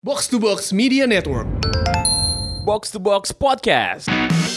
Box to Box Media Network. Box to Box Podcast.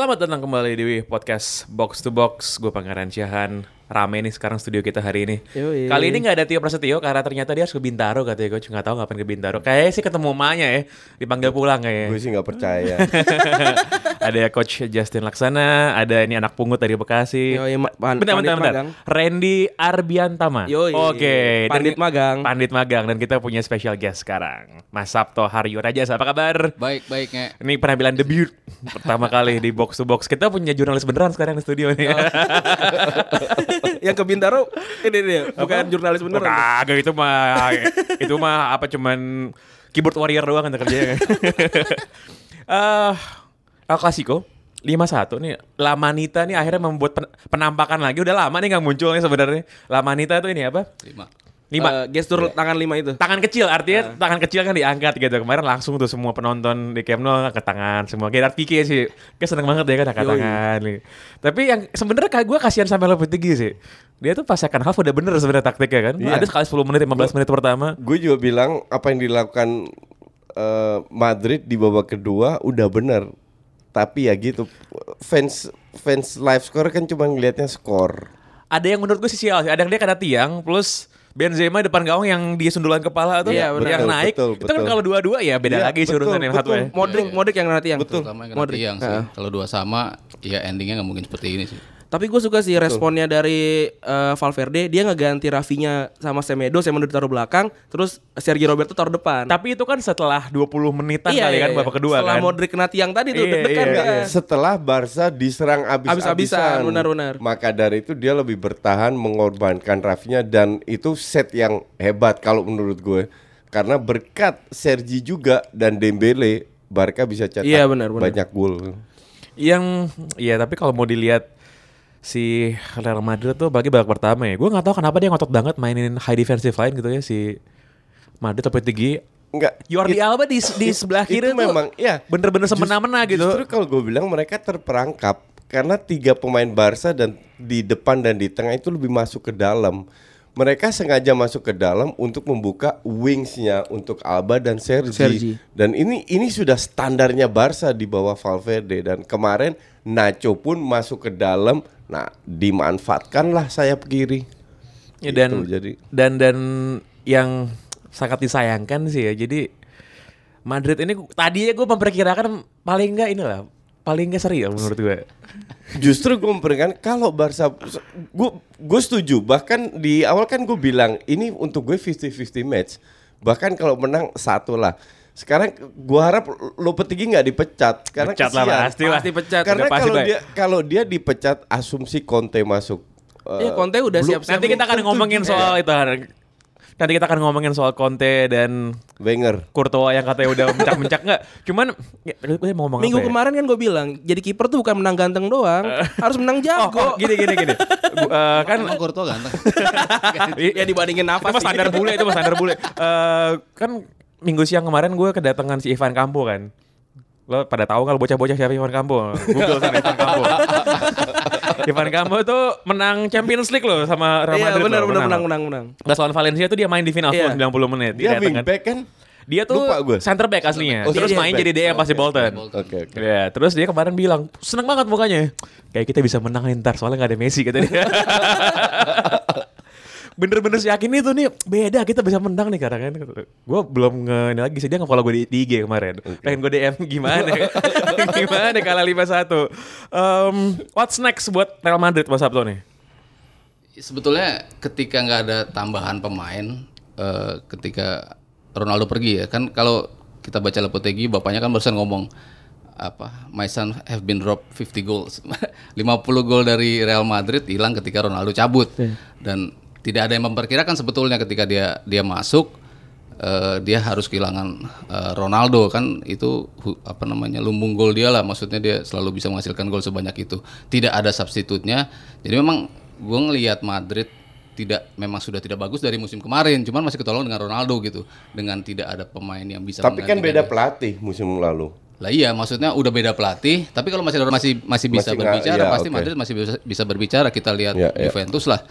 Selamat datang kembali di podcast Box to Box. Gue Pangeran Syahan. Rame nih sekarang studio kita hari ini. Yoi. Kali ini nggak ada Tio Prasetyo karena ternyata dia harus ke Bintaro katanya. Gue nggak tahu ngapain ke Bintaro. Kayaknya sih ketemu emaknya ya. Dipanggil pulang kayaknya. Gue sih nggak percaya. ada Coach Justin Laksana, ada ini anak pungut dari Bekasi. Yoi, ma- pan- bentar, bentar, pandit bentar. magang. Randy Arbiantama. Oke. dan- pandit magang. Pandit magang dan kita punya special guest sekarang. Mas Sabto Haryo Raja, apa kabar? Baik, baik, Nge. Ini penampilan debut pertama kali di box to box. Kita punya jurnalis beneran sekarang di studio nih. yang ke Bintaro ini dia bukan jurnalis Oh, beneran. kagak itu mah itu mah apa cuman keyboard warrior doang kan kerjanya. Eh, El Clasico 5-1 nih La Manita nih akhirnya membuat pen- penampakan lagi udah lama nih nggak muncul nih sebenarnya La Manita tuh ini apa Lima. Lima. Eh, gestur tangan lima itu. tangan kecil artinya tangan kecil kan diangkat gitu. Kemarin langsung tuh semua penonton di Camp Nou angkat tangan semua. Gerard Pique sih. Kayak seneng banget ya kan angkat Yoi. tangan nih tapi yang sebenarnya kayak gue kasihan sampai Lopetegui sih. Dia tuh pas second half udah bener sebenarnya taktiknya kan. Iya. ada sekali 10 menit 15 menit pertama. gue juga bilang apa yang dilakukan eh, Madrid di babak kedua udah bener. Tapi ya gitu, fans fans live score kan cuma ngelihatnya skor. ada yang menurut gue sih sial sih. Ada yang dia kena tiang plus Benzema depan gawang yang dia sundulan kepala tuh Iya, yang betul, naik betul, itu kan betul. kalau dua-dua ya beda Iya, lagi urusan yang satu ya Modric, Modric yang nanti yang Betul. Yang Modric. tiang sih. Kalau dua sama, ya endingnya nggak mungkin seperti ini sih. Tapi gue suka sih responnya dari eh, Valverde. Dia ngeganti Rafinya sama Semedo. Semedo ditaruh belakang. Terus Sergio Roberto taruh depan. tapi itu kan setelah 20 menitan kali kan babak kedua Setelah kan Modric kena tiang tadi tuh Iya, deg-degan iya, dia. Enggak, setelah Barca diserang Habis-habisan, abis-abisan, benar-benar. Maka dari itu dia lebih bertahan mengorbankan Rafinya dan itu set yang hebat kalau menurut gue. Karena berkat Sergi juga dan Dembele, Barca bisa cetak Iya, benar, benar. banyak gol. yang ya tapi kalau mau dilihat si Real Madrid tuh bagi babak pertama ya gue nggak tahu kenapa dia ngotot banget mainin high defensive line gitu ya si Madrid tapi tinggi Enggak. Jordi it- Alba di di sebelah kiri itu tuh memang ya bener-bener semena-mena gitu Justru kalau gue bilang mereka terperangkap karena tiga pemain Barca dan di depan dan di tengah itu lebih masuk ke dalam. Mereka sengaja masuk ke dalam untuk membuka wingsnya untuk Alba dan Sergi. Sergi. Dan ini ini sudah standarnya Barca di bawah Valverde dan kemarin Nacho pun masuk ke dalam. Nah, dimanfaatkanlah sayap kiri. Ya, dan Gitu, jadi dan dan yang sangat disayangkan sih ya jadi Madrid ini tadinya gue memperkirakan paling enggak inilah paling enggak seri ya menurut gue Justru gue memberikan kalau Barca gue gue setuju. Bahkan di awal kan gue bilang ini untuk gue 50-50 match. Bahkan kalau menang satu lah sekarang gue harap Lopetegui nggak dipecat karena Pecat lah, pasti lah. Pasti pecat. karena kalau dia kalau dia dipecat asumsi Conte masuk Iya, Eh, Conte udah siap-siap. nanti kita akan ngomongin juga. soal itu nanti kita akan ngomongin soal Conte dan Wenger Courtois yang katanya udah mencak-mencak nggak cuman ya, gue mau ngomong Minggu apa ya? kemarin kan gue bilang jadi kiper tuh bukan menang ganteng doang, harus menang Oh, jago. oh, gini gini gini. Gua, eh, kan Emang Courtois ganteng. ya dibandingin itu nafas mah standar bule itu mah standar bule. Eh, kan minggu siang kemarin gue kedatangan si Ivan Campo kan. Lo pada tahu kalau bocah-bocah siapa Ivan Campo? Google sana Ivan Campo. Ivan Campo tuh menang Champions League loh sama Real Iya Madrid. benar loh, benar loh. menang menang menang. Pas lawan Valencia tuh dia main di final Iya. full 90 menit. dia kan. wingback kan Dia tuh Lupa gue. center back aslinya. Oh, terus main back. jadi DM pasti Oke. Bolton. oke oke Ya, terus dia kemarin bilang seneng banget mukanya. Kayak kita bisa menang ntar soalnya nggak ada Messi kata dia. Bener-bener yakin itu nih beda kita bisa menang nih karena kan. Gue belum nge ini lagi sih dia nge-follow gue di, di IG kemarin. Pengen gue DM gimana? Gimana kalah 5-1 um, what's next buat Real Madrid Mas Sabto nih? Sebetulnya ketika nggak ada tambahan pemain, eh, ketika Ronaldo pergi ya kan kalau kita baca Lopetegui bapaknya kan barusan ngomong apa my son have been dropped 50 goals. 50 gol dari Real Madrid hilang ketika Ronaldo cabut. Dan tidak ada yang memperkirakan sebetulnya ketika dia dia masuk eh, dia harus kehilangan eh, Ronaldo kan itu hu- apa namanya lumbung gol dia lah maksudnya dia selalu bisa menghasilkan gol sebanyak itu tidak ada substitutnya jadi memang gue ngelihat Madrid tidak memang sudah tidak bagus dari musim kemarin cuman masih ketolong dengan Ronaldo gitu dengan tidak ada pemain yang bisa Tapi kan beda dia. pelatih musim lalu. Lah iya, maksudnya udah beda pelatih, tapi kalau masih masih masih bisa Masih berbicara, iya, pasti oke. Madrid masih bisa, bisa berbicara. Kita lihat iya. Juventus lah.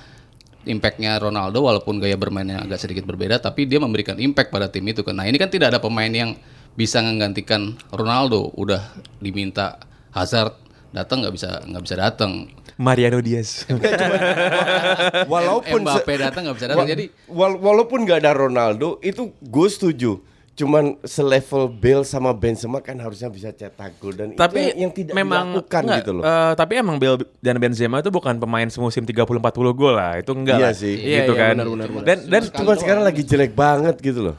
Impactnya Ronaldo walaupun gaya bermainnya agak sedikit berbeda, tapi dia memberikan impact pada tim itu kan. Nah ini kan tidak ada pemain yang bisa menggantikan Ronaldo. Udah diminta Hazard datang nggak bisa nggak bisa datang. Mariano Diaz. Walaupun Mbappe datang nggak bisa datang. Jadi wal- walaupun nggak ada Ronaldo itu gue setuju. Cuman selevel Bale sama Benzema kan harusnya bisa cetak gol dan tapi itu yang, yang tidak memang dilakukan enggak, gitu loh. eh, tapi emang Bale dan Benzema itu bukan pemain semusim 30 40 gol lah. Itu enggak Iya lah. sih. Iya, Gitu iya, kan. benar, benar, benar. Dan dan Cuman sekarang lagi jelek banget gitu loh.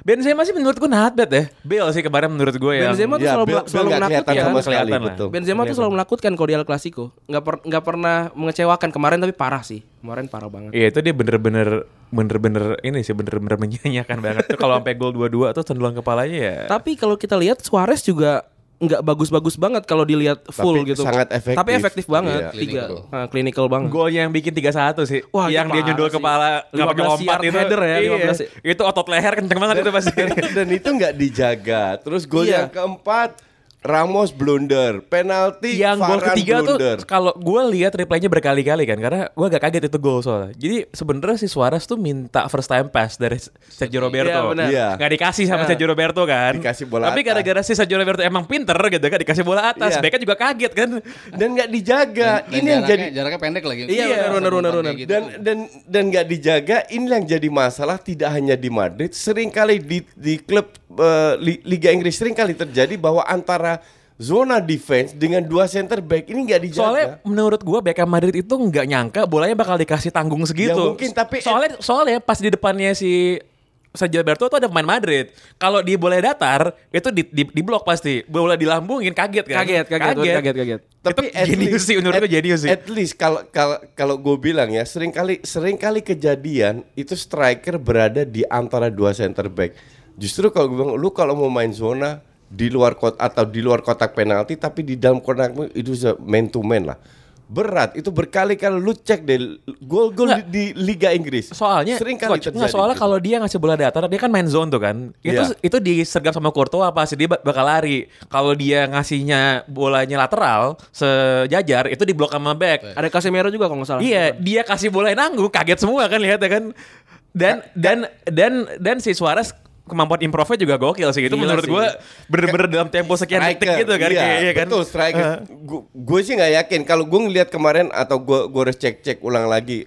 Benzema sih menurut gue not bad ya. Bale sih kemarin menurut gue yang Benzema tuh Ya, selalu, Bale- Bale selalu menakutkan. sama sekali lah. betul. Benzema tuh selalu menakutkan kalau di El Clasico. Nggak per- nggak pernah mengecewakan kemarin tapi parah sih. Kemarin parah banget. Iya itu dia bener-bener bener-bener ini sih bener-bener menyanyiakan banget tuh kalau sampai gol 2-2 tuh cenderung kepalanya ya. Tapi kalau kita lihat Suarez juga nggak bagus-bagus banget kalau dilihat full Tapi gitu. sangat efektif. Tapi efektif banget. Iya. Tiga, Clinical. nah, clinical banget. Golnya yang bikin 3-1 sih. Wah, yang dia nyundul sih. kepala nggak pakai 15 lompat itu. header ya, Iya. 15 ya. Itu otot leher kenceng banget itu pasti. dan itu nggak dijaga. Terus gol Iya. yang keempat Ramos blunder, penalti yang gol ketiga blunder. tuh kalau gue lihat replaynya berkali-kali kan karena gue agak kaget itu gol soalnya. Jadi sebenarnya si Suarez tuh minta first time pass dari Sergio Roberto. Iya, benar. Iya. Nggak dikasih sama Sergio Roberto kan. Dikasih bola Tapi gara-gara si Sergio Roberto emang pinter gitu kan dikasih bola atas. Iya. Backnya juga kaget kan. dan nggak dijaga. dan ini yang jaraknya, jadi jaraknya pendek lagi. Iya, benar, benar, benar, benar. Gitu. dan dan dan nggak dijaga ini yang jadi masalah tidak hanya di Madrid sering kali di di klub eh, Li- Liga Inggris sering kali terjadi bahwa antara zona defense dengan dua center back ini nggak dijaga Soalnya menurut gua Beckham Madrid itu nggak nyangka bolanya bakal dikasih tanggung segitu. Ya mungkin, tapi- soalnya soalnya pas di depannya si Sergio Roberto tuh ada pemain Madrid. Kalau dia boleh datar, itu di, di, di blok pasti. Bola dilambungin kaget kan? Kaget, kaget, kaget, kaget. Tapi at jenius least- sih menurut at- gue jenius sih. At least kalau kalau kalau gue bilang ya sering kali sering kali kejadian itu striker berada di antara dua center back. Justru kalau gue bilang lu kalau mau main zona di luar kot atau di luar kotak penalti tapi di dalam kotak itu bisa man to man lah. Berat itu berkali-kali lu cek deh gol-gol di, di Liga Inggris. Soalnya sering kali coach, terjadi. soalnya gitu. kalau dia ngasih bola datar, dia kan main zone tuh kan. Itu Iya. itu disergap sama Courtois pasti dia bak- bakal lari. Kalau dia ngasihnya bolanya lateral sejajar, itu diblok sama back. Ada Casemiro juga kalau nggak salah. Iya, dia kasih bola yang nanggung, kaget semua kan lihatnya kan. Dan dan dan dan si Suarez kemampuan improve juga gokil sih. Itu Gila menurut gua bener-bener dalam tempo sekian detik Striker, gitu kan. iya, kayak- iya kan. Betul striker. Gue sih nggak yakin kalau gue ngelihat kemarin atau gue gue harus cek cek ulang lagi.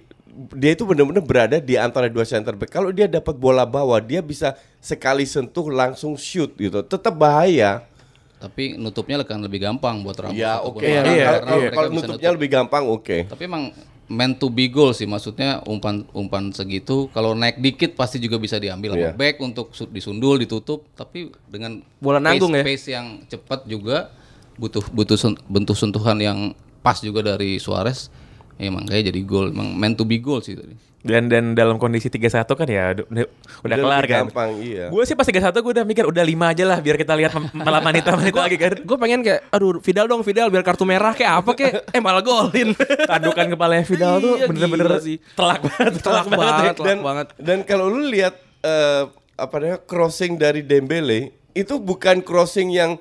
Dia itu benar-benar berada di antara dua center back. Kalau dia dapat bola bawah, dia bisa sekali sentuh langsung shoot gitu. Tetap bahaya. Tapi nutupnya akan lebih gampang buat Ramos. Ya oke. Iya, Varane, iya, karena Kalau nutupnya nutup. lebih gampang, oke. Tapi emang meant to be goal sih maksudnya umpan umpan segitu kalau naik dikit pasti juga bisa diambil sama Iya. back untuk su- disundul ditutup tapi dengan Bola nanggung ya? pace, pace yang cepat juga butuh butuh sen- bentuk sentuhan yang pas juga dari Suarez ya, emang kayak jadi gol emang meant to be goal sih tadi Dan dan dalam kondisi 3-1 kan ya udah, udah, kelar kan. gampang, iya. Gue sih pas 3-1 gue udah mikir udah 5 aja lah biar kita lihat malam manita-manita lagi kan. Gue pengen kayak, aduh Vidal dong Vidal biar kartu merah kayak apa kayak, eh malah golin. Tandukan kepalanya Vidal tuh Iya, bener-bener sih. telak banget. Telak banget, telak dan banget. dan kalau lu lihat eh, apa namanya crossing dari Dembele itu bukan crossing yang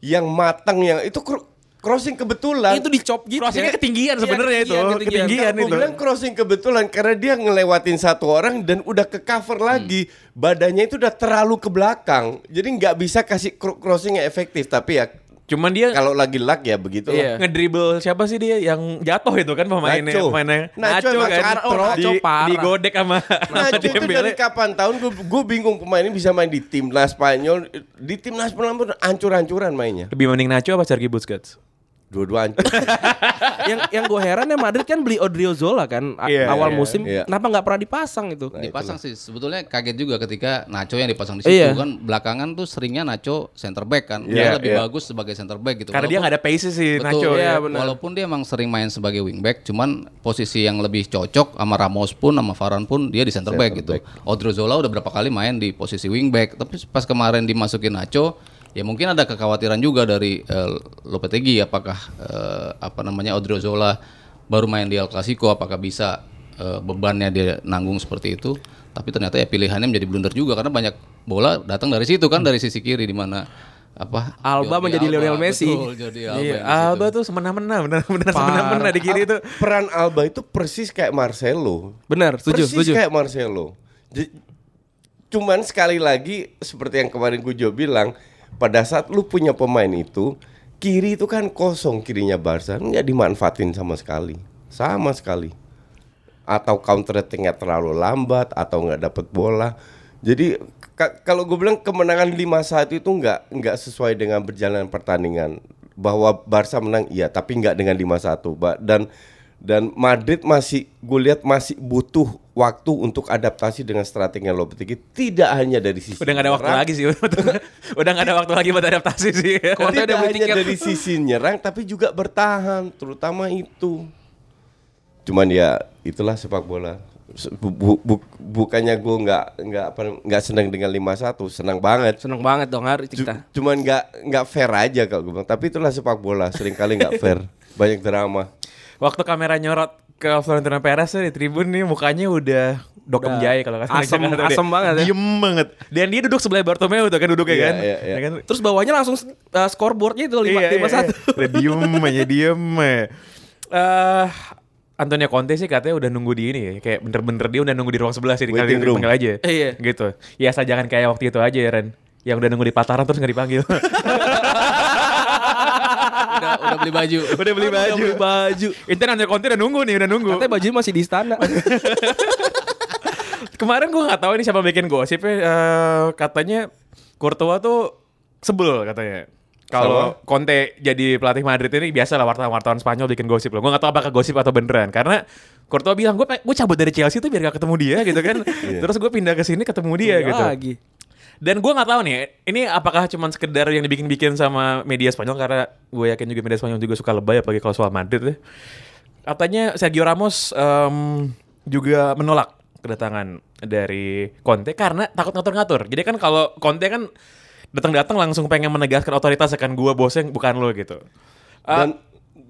yang matang yang itu crossing kebetulan. itu dicop gitu. Crossingnya ya. ketinggian Iya, sebenarnya itu. Ketinggian. Gue itu. bilang crossing kebetulan karena dia ngelewatin satu orang dan udah ke cover lagi badannya itu udah terlalu ke belakang jadi nggak bisa kasih cro- crossing yang efektif tapi ya Cuman dia kalau lagi luck ya begitu Iya. ngedribble siapa sih dia yang jatuh itu kan pemainnya Nacho. pemainnya Nacho Nacho, kan sekarang- oh, Nacho di, parah. digodek sama sama itu, dari kapan tahun gue gue bingung pemain ini bisa main di timnas Spanyol di timnas Spanyol ancur-ancuran mainnya lebih mending Nacho apa Sergi Busquets dua-dua hancur. yang yang gue heran ya Madrid kan beli Odriozola kan Iya, awal iya, musim iya. kenapa nggak pernah dipasang itu Nah, dipasang sih sebetulnya kaget juga ketika Nacho yang dipasang di situ Iya. kan belakangan tuh seringnya Nacho center back kan Iya, dia lebih iya. bagus sebagai center back gitu Karena dia Walaupun- nggak ada paces sih Betul, Nacho iya, ya. benar. Walaupun dia emang sering main sebagai wingback, cuman posisi yang lebih cocok sama Ramos pun sama Varane pun dia di center, back gitu. Odriozola udah berapa kali main di posisi wingback, tapi pas kemarin dimasukin Nacho, ya mungkin ada kekhawatiran juga dari eh, Lopetegui apakah eh, apa namanya Odriozola baru main di El Clasico apakah bisa eh, bebannya dia nanggung seperti itu. Tapi ternyata ya pilihannya menjadi blunder juga karena banyak bola datang dari situ kan dari sisi kiri di mana apa Alba Jordi menjadi Lionel Messi. betul, Jordi Alba Iya. Alba tuh semena-mena, benar-benar semena-mena di kiri itu. Peran Alba itu persis kayak Marcelo. benar setuju persis setuju kayak Marcelo. Cuman sekali lagi seperti yang kemarin Gujo bilang, pada saat lu punya pemain itu, kiri itu kan kosong kirinya Barca, nggak dimanfaatin sama sekali, sama sekali. Atau counter attack-nya terlalu lambat atau nggak dapat bola. Jadi ka- kalau gue bilang kemenangan 5-1 itu nggak nggak sesuai dengan berjalan pertandingan. Bahwa Barca menang iya, tapi nggak dengan 5-1. Ba- Dan dan Madrid masih gue lihat masih butuh waktu untuk adaptasi dengan strategi Lopetegui tidak hanya dari sisi Udah gak ada waktu lagi sih. Udah gak ada waktu lagi buat adaptasi sih. Tidak udah beli hanya dari sisi nyerang tapi juga bertahan terutama itu. Cuman ya itulah sepak bola. Bu- bu- bu- bukannya gue nggak nggak apa nggak senang dengan 5-1 senang banget. Seneng banget dong hari kita cuman nggak nggak fair aja kalau gue bilang. Tapi itulah sepak bola sering kali nggak fair. Banyak drama. Waktu kamera nyorot ke Florentino Perez tuh di tribun nih mukanya udah dokem jaya kalau kata asem- Jakarta dia. asem banget ya. Diem banget. Dan dia duduk sebelah Bartomeu tuh kan duduknya Iya, kan. iya, iya. Ya kan? terus bawahnya langsung uh, scoreboardnya itu lima Iya, lima iya, satu iya. Udah diem aja diem. Eh, Antonio Conte sih katanya udah nunggu di ini ya. Kayak bener-bener dia udah nunggu di ruang sebelah sih room. dipanggil aja. Iya. Gitu. Ya asal jangan kayak waktu itu aja ya Ren. Yang udah nunggu di Pataran terus gak dipanggil. beli baju. udah beli baju. Udah beli baju Intan Antonio Conte udah nunggu nih, udah nunggu. katanya baju masih di istana Kemarin gue nggak tahu ini siapa bikin gosipnya eh, katanya Courtois tuh sebel katanya. Kalau Conte jadi pelatih Madrid ini biasa lah wartawan-wartawan Spanyol bikin gosip loh. Gue nggak tahu apakah gosip atau beneran karena Courtois bilang gue gue cabut dari Chelsea tuh biar gak ketemu dia gitu kan. Terus gue pindah ke sini ketemu dia Iya gitu. lagi Dan gue nggak tahu nih, ini apakah cuma sekedar yang dibikin-bikin sama media Spanyol karena gue yakin juga media Spanyol juga suka lebay apalagi kalau soal Madrid ya. Katanya Sergio Ramos em, juga menolak kedatangan dari Conte karena takut ngatur-ngatur. Jadi kan kalau Conte kan datang-datang langsung pengen menegaskan otoritas akan gue bosnya bukan lo gitu. Ah, dan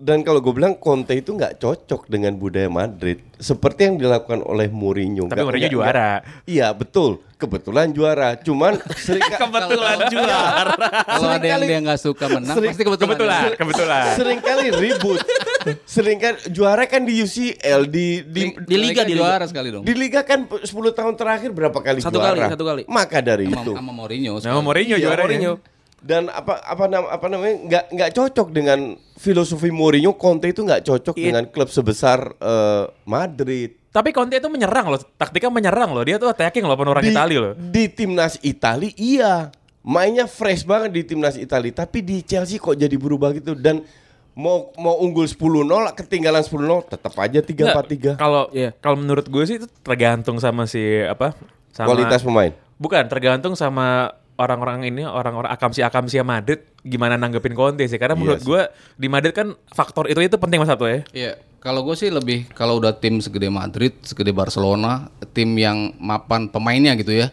dan kalau gue bilang Conte itu nggak cocok dengan budaya Madrid seperti yang dilakukan oleh Mourinho. Tapi Nggak- Mourinho juara. Iya betul, kebetulan juara. Cuman sering kebetulan juara. Kalau ada yang Seringkali- dia nggak suka menang, sering- pasti kebetulan. Kebetulan, kebetulan. sering kali ribut. sering kan juara kan di UCL di di Di liga, di juara sekali dong. di liga kan 10 tahun terakhir berapa kali Satu juara? kali, satu kali. Maka dari Sama, itu sama Mourinho. Nama sekali. Mourinho Iya, juaranya. Mourinho. Dan apa apa nam- apa namanya nggak nggak cocok dengan filosofi Mourinho Conte itu nggak cocok Iya. dengan klub sebesar eh, Madrid Tapi Conte itu menyerang loh, taktiknya menyerang loh. Dia tuh attacking loh, orang di, Itali loh. di timnas Itali iya mainnya fresh banget di timnas Itali tapi di Chelsea kok jadi berubah gitu dan mau mau unggul 10-0 ketinggalan 10-0 tetap aja 3-4-3 Kalau Iya. kalau menurut gue sih itu tergantung sama si apa? Sama kualitas pemain Bukan, tergantung sama orang-orang ini, orang-orang akamsi-akamsi Madrid gimana nanggepin Conte sih. Karena menurut Iya sih. gue di Madrid kan faktor itu itu penting mas satu ya. Iya, kalau gue sih lebih kalau udah tim segede Madrid, segede Barcelona, tim yang mapan pemainnya gitu ya,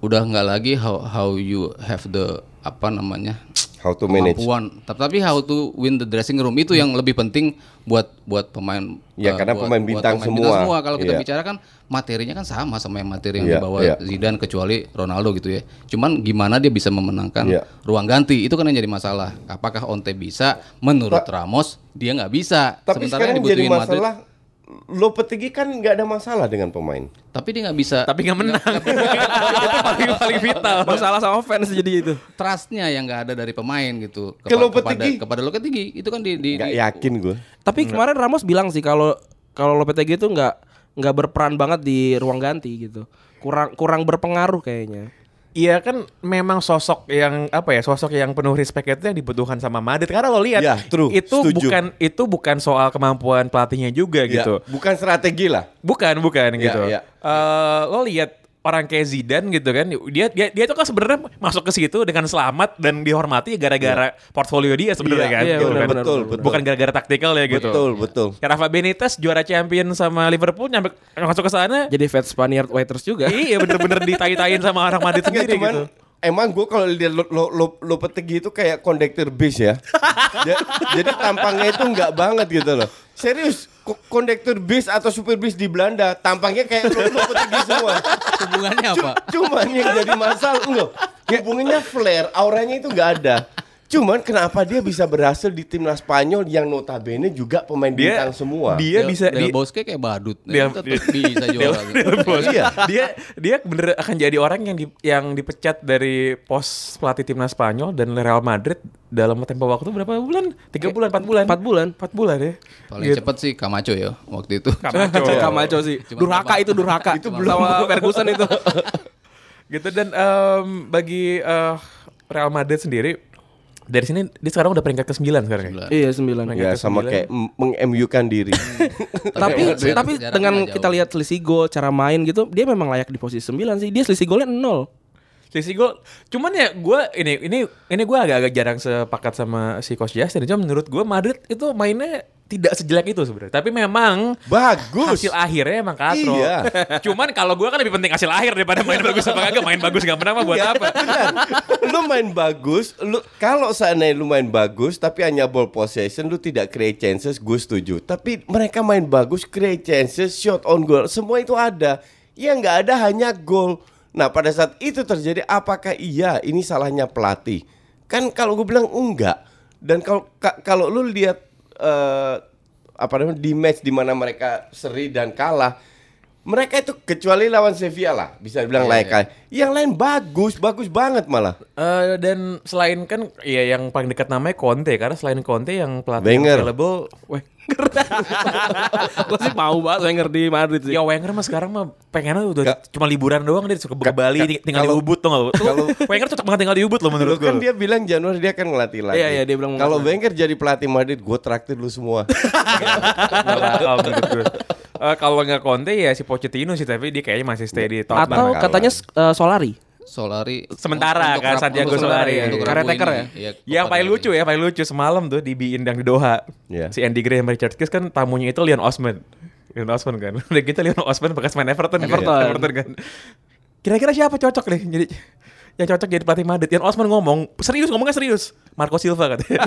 udah nggak lagi how how you have the apa namanya how to manage kemampuan, tapi how to win the dressing room itu yang lebih penting buat buat pemain. Ya, eh, karena buat- pemain buat bintang semua. Kalau kita Iya. bicara kan materinya kan sama sama yang materi yang Iya, dibawa iya. Zidane kecuali Ronaldo gitu ya. Cuman gimana dia bisa memenangkan Iya. ruang ganti itu kan yang jadi masalah. Apakah Onte bisa? Menurut Ramos dia nggak bisa. tapi Sementara sekarang yang jadi dibutuhin Madrid- masalah Lopetegui kan nggak ada masalah dengan pemain tapi dia nggak bisa Tapi nggak menang. itu paling paling vital. masalah sama fans jadi itu trustnya yang nggak ada dari pemain gitu Ke kepada Lopetegui? kepada Lopetegui itu kan di, di, nggak di- yakin gue Tapi kemarin Ramos bilang sih kalau kalau Lopetegui itu nggak nggak berperan banget di ruang ganti gitu. Kurang kurang berpengaruh kayaknya. Iya kan memang sosok yang apa ya sosok yang penuh respect itu yang dibutuhkan sama Madrid karena lo lihat Ya, true. itu Setuju. bukan itu bukan soal kemampuan pelatihnya juga Ya, gitu bukan strategi lah. bukan bukan Ya, gitu ya. Eh, lo lihat orang kayak Zidane gitu kan dia dia dia tuh kan sebenarnya masuk ke situ dengan selamat dan dihormati gara-gara portfolio dia sebenarnya Iya, kan iya, gitu kan. benar, betul, betul. bukan gara-gara taktikal ya gitu Betul, betul. Ya, Rafa Benitez juara champion sama Liverpool nyampe masuk ke sana Jadi fat Spaniard waiters juga. iya bener-bener ditai-tain sama orang Madrid sendiri cuman gitu emang gue kalau lihat lo, lo, lo, lo petegi itu kayak kondektur bis ya. Ja- Jadi tampangnya itu enggak banget gitu loh. Serius, ko- kondektur bis atau supir bis di Belanda tampangnya kayak lo, lo petegi semua. Hubungannya apa? Cuman yang jadi masalah enggak. Hubungannya flare, auranya itu enggak ada. Cuman kenapa dia bisa berhasil di timnas Spanyol yang notabene juga pemain dia bintang semua? dia bisa Del di Bosque kayak badut. Dia- Dia, tetap dia- bisa juara. Del Bosque. Iya. dia dia bener akan jadi orang yang di, yang dipecat dari pos pelatih timnas Spanyol dan Real Madrid dalam tempo waktu berapa bulan? Tiga bulan, empat bulan, Empat bulan. empat bulan ya. Paling Gitu. cepet sih Camacho ya waktu itu. Camacho. Kamacho sih. Cuma Durhaka itu Durhaka. Itu belum sama Ferguson itu. gitu dan em, bagi eh, Real Madrid sendiri dari sini dia sekarang udah peringkat ke-9 sekarang ya. Sembilan. iya, sembilan. Ya sama kayak meng-MU-kan diri. tapi Tapi dengan kita lihat selisih gol, cara main gitu, dia memang layak di posisi 9 sih. Dia selisih golnya nol. Selisih gol. Cuman ya gue ini ini ini gue agak-agak jarang sepakat sama si Coach Justin. Cuma menurut gue Madrid itu mainnya tidak sejelek itu sebenarnya. Tapi memang Bagus. hasil akhirnya emang katro. Iya. Cuman kalau gue kan lebih penting hasil akhir daripada main bagus apa kagak. Main bagus gak pernah mah buat apa? lu main bagus, lu kalau seandainya lu main bagus tapi hanya ball possession, lu tidak create chances, gue setuju. Tapi mereka main bagus, create chances, shot on goal, semua itu ada. Yang nggak ada hanya gol. Nah pada saat itu terjadi, apakah iya ini salahnya pelatih? Kan kalau gue bilang enggak. Dan kalau ka- kalau lu lihat eh, apa namanya di match di mana mereka seri dan kalah, mereka itu kecuali lawan Sevilla lah bisa dibilang Iya, layak kalah. Yang lain bagus, bagus banget malah. Eh, dan selain kan ya yang paling dekat namanya Conte karena selain Conte yang pelatih Wenger. available Wenger. Gue sih mau banget Wenger di Madrid sih. ya Wenger mah sekarang mah pengennya udah Ka- cuma liburan doang dia suka ke Bali ka- tinggal di kalau- Ubud tuh nggak? Kalau Wenger cocok banget tinggal di Ubud loh menurut gue. kan dia bilang Januari dia akan ngelatih lagi. Iya, iya, dia bilang mau Kalau. Wenger jadi pelatih Madrid, gue traktir lu semua. Eh, kalau nggak Conte ya si Pochettino sih tapi dia kayaknya masih stay di Tottenham. Atau kalah. katanya eh, Solari. Solari Sementara untuk kan Santiago untuk Solari rabu- ya. untuk rabu Caretaker ini. ya? Iya, yang paling lucu ya, paling lucu semalam tuh di Biindang di Doha. Iya. Si Andy Gray sama Richard Kiss kan tamunya itu Leon Osman. Leon Osman kan. Udah gitu Leon Osman bekas main Everton. kan. Everton. Everton kan. Kira-kira siapa cocok nih jadi yang cocok jadi pelatih Madrid? Leon Osman ngomong serius ngomongnya serius. Marco Silva katanya.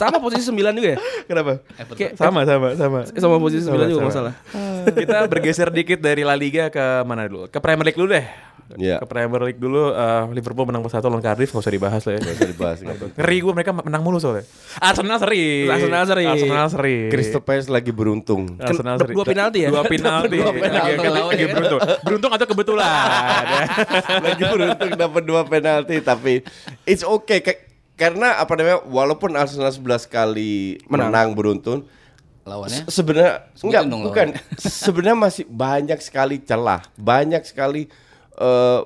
Sama posisi 9 juga ya? Kenapa? Everton. Kayak Sama sama sama. sama posisi 9 Sama, juga sama. masalah. Kita bergeser dikit dari La Liga ke mana dulu? Ke Premier League dulu deh. Iya. Ke Premier League dulu eh, Liverpool menang 1 lawan Cardiff gak usah dibahas lah ya. Gak usah dibahas. Ngeri gue mereka menang mulu soalnya. Arsenal seri. Arsenal seri. Arsenal seri. Crystal Palace lagi beruntung. Arsenal seri. dua penalti ya? Dua penalti. Dua Lagi- penalti lagi- ya. beruntung. Beruntung atau kebetulan. lagi beruntung dapat dua penalti tapi it's okay Ka- karena apa namanya walaupun Arsenal 11 kali Menang. menang, beruntun lawannya? se- sebenarnya enggak dong bukan. sebenarnya masih banyak sekali celah banyak sekali eh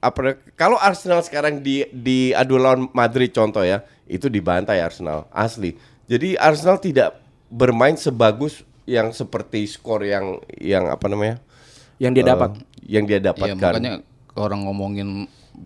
apa kalau Arsenal sekarang di di adu lawan Madrid contoh ya itu dibantai Arsenal asli. Jadi Arsenal tidak bermain sebagus yang seperti skor yang yang apa namanya Yang dia eh, dapat. yang dia Iya dapatkan makanya orang ngomongin